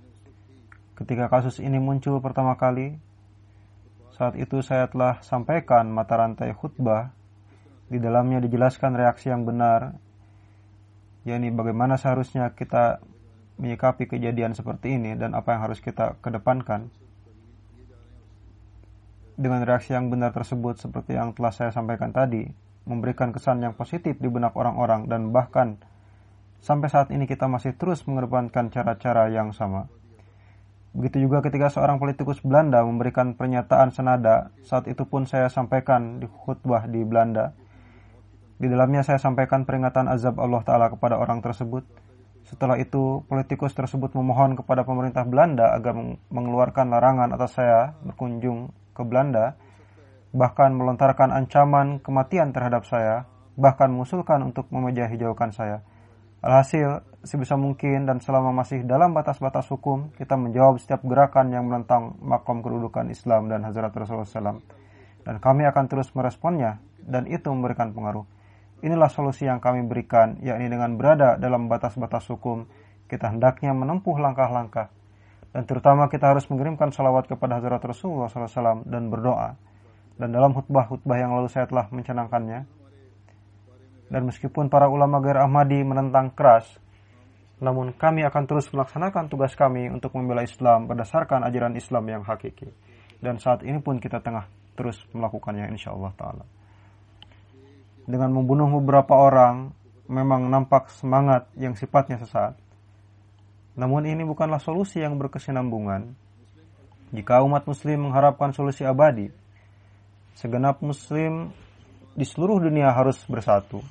Ketika kasus ini muncul pertama kali, saat itu saya telah sampaikan mata rantai khutbah. Di dalamnya dijelaskan reaksi yang benar, yakni bagaimana seharusnya kita menyikapi kejadian seperti ini dan apa yang harus kita kedepankan. Dengan reaksi yang benar tersebut seperti yang telah saya sampaikan tadi, memberikan kesan yang positif di benak orang-orang dan bahkan sampai saat ini kita masih terus mengedepankan cara-cara yang sama. Begitu juga ketika seorang politikus Belanda memberikan pernyataan senada, saat itu pun saya sampaikan di khutbah di Belanda. Di dalamnya saya sampaikan peringatan azab Allah Ta'ala kepada orang tersebut. Setelah itu, politikus tersebut memohon kepada pemerintah Belanda agar mengeluarkan larangan atas saya berkunjung ke Belanda, bahkan melontarkan ancaman kematian terhadap saya, bahkan mengusulkan untuk memejah hijaukan saya. Alhasil, sebisa mungkin dan selama masih dalam batas-batas hukum, kita menjawab setiap gerakan yang menentang makom kedudukan Islam dan Hazrat Rasulullah SAW. Dan kami akan terus meresponnya, dan itu memberikan pengaruh. Inilah solusi yang kami berikan, yakni dengan berada dalam batas-batas hukum, kita hendaknya menempuh langkah-langkah. Dan terutama kita harus mengirimkan salawat kepada Hazrat Rasulullah SAW dan berdoa. Dan dalam khutbah-khutbah yang lalu saya telah mencanangkannya, dan meskipun para ulama Gair Ahmadi menentang keras, namun kami akan terus melaksanakan tugas kami untuk membela Islam berdasarkan ajaran Islam yang hakiki. Dan saat ini pun kita tengah terus melakukannya insya Allah Ta'ala. Dengan membunuh beberapa orang, memang nampak semangat yang sifatnya sesat. Namun ini bukanlah solusi yang berkesinambungan. Jika umat muslim mengharapkan solusi abadi, segenap muslim di seluruh dunia harus bersatu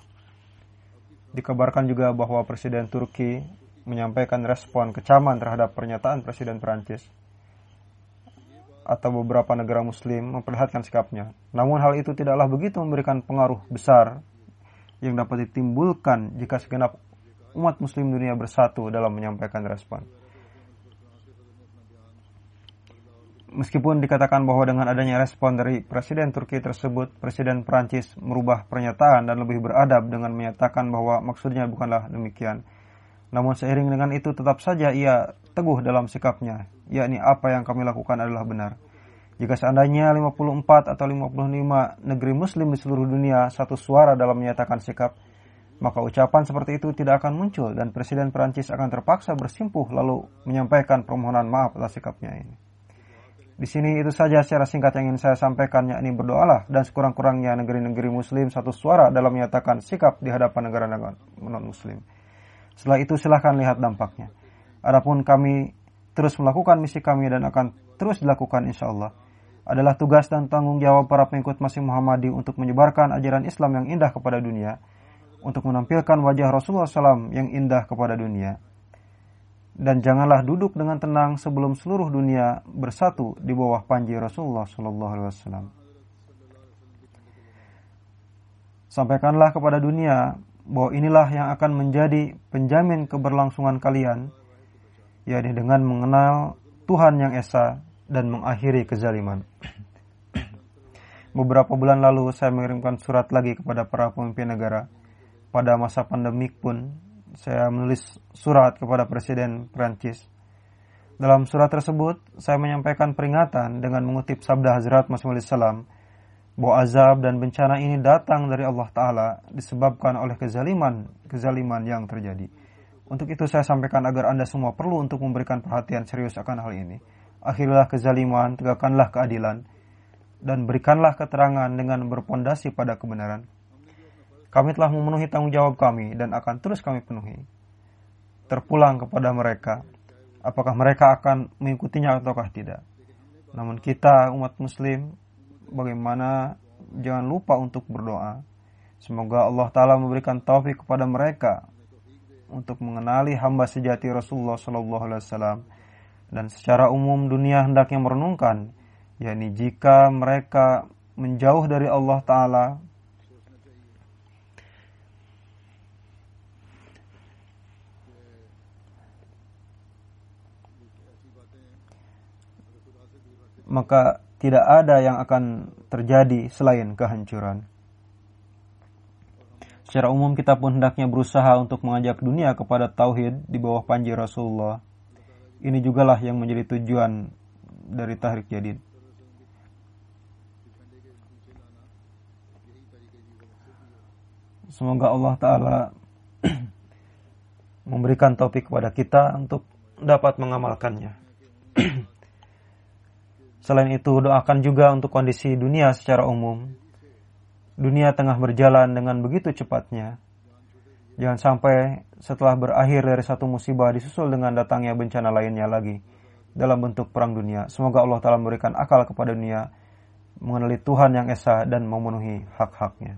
Dikabarkan juga bahwa Presiden Turki menyampaikan respon kecaman terhadap pernyataan Presiden Perancis atau beberapa negara muslim memperlihatkan sikapnya. Namun hal itu tidaklah begitu memberikan pengaruh besar yang dapat ditimbulkan jika segenap umat muslim dunia bersatu dalam menyampaikan respon. Meskipun dikatakan bahwa dengan adanya respon dari Presiden Turki tersebut, Presiden Perancis merubah pernyataan dan lebih beradab dengan menyatakan bahwa maksudnya bukanlah demikian. Namun seiring dengan itu tetap saja ia teguh dalam sikapnya, yakni apa yang kami lakukan adalah benar. Jika seandainya 54 atau 55 negeri muslim di seluruh dunia satu suara dalam menyatakan sikap, maka ucapan seperti itu tidak akan muncul dan Presiden Perancis akan terpaksa bersimpuh lalu menyampaikan permohonan maaf atas sikapnya ini. Di sini itu saja secara singkat yang ingin saya sampaikan yakni berdoalah dan sekurang-kurangnya negeri-negeri muslim satu suara dalam menyatakan sikap di hadapan negara-negara non-muslim. Setelah itu silahkan lihat dampaknya. Adapun kami terus melakukan misi kami dan akan terus dilakukan insya Allah adalah tugas dan tanggung jawab para pengikut Masih Muhammadi untuk menyebarkan ajaran Islam yang indah kepada dunia, untuk menampilkan wajah Rasulullah SAW yang indah kepada dunia. Dan janganlah duduk dengan tenang sebelum seluruh dunia bersatu di bawah panji Rasulullah SAW. Sampaikanlah kepada dunia bahwa inilah yang akan menjadi penjamin keberlangsungan kalian, yakni dengan mengenal Tuhan yang Esa dan mengakhiri kezaliman. Beberapa bulan lalu saya mengirimkan surat lagi kepada para pemimpin negara. Pada masa pandemik pun saya menulis surat kepada Presiden Prancis. Dalam surat tersebut, saya menyampaikan peringatan dengan mengutip sabda Hazrat Masih Salam bahwa azab dan bencana ini datang dari Allah Ta'ala disebabkan oleh kezaliman, kezaliman yang terjadi. Untuk itu saya sampaikan agar Anda semua perlu untuk memberikan perhatian serius akan hal ini akhirilah kezaliman, tegakkanlah keadilan, dan berikanlah keterangan dengan berpondasi pada kebenaran. Kami telah memenuhi tanggung jawab kami dan akan terus kami penuhi. Terpulang kepada mereka, apakah mereka akan mengikutinya ataukah tidak. Namun kita umat muslim, bagaimana jangan lupa untuk berdoa. Semoga Allah Ta'ala memberikan taufik kepada mereka untuk mengenali hamba sejati Rasulullah Sallallahu Alaihi Wasallam dan secara umum dunia hendaknya merenungkan yakni jika mereka menjauh dari Allah taala maka tidak ada yang akan terjadi selain kehancuran. Secara umum kita pun hendaknya berusaha untuk mengajak dunia kepada tauhid di bawah panji Rasulullah ini jugalah yang menjadi tujuan dari tahrik jadid. Semoga Allah Ta'ala memberikan topik kepada kita untuk dapat mengamalkannya. Selain itu, doakan juga untuk kondisi dunia secara umum. Dunia tengah berjalan dengan begitu cepatnya Jangan sampai setelah berakhir dari satu musibah disusul dengan datangnya bencana lainnya lagi dalam bentuk perang dunia. Semoga Allah Ta'ala memberikan akal kepada dunia, mengenali Tuhan yang Esa dan memenuhi hak-haknya.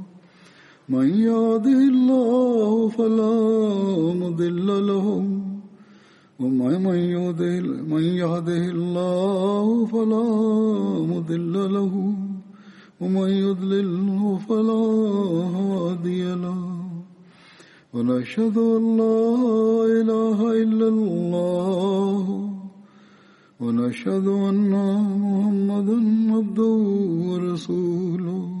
من يهده الله فلا مضل له. ومن يهده من يهده الله فلا مضل له. ومن يضلله فلا هادي له. ونشهد أن لا إله إلا الله. ونشهد أن محمدا عبده ورسوله.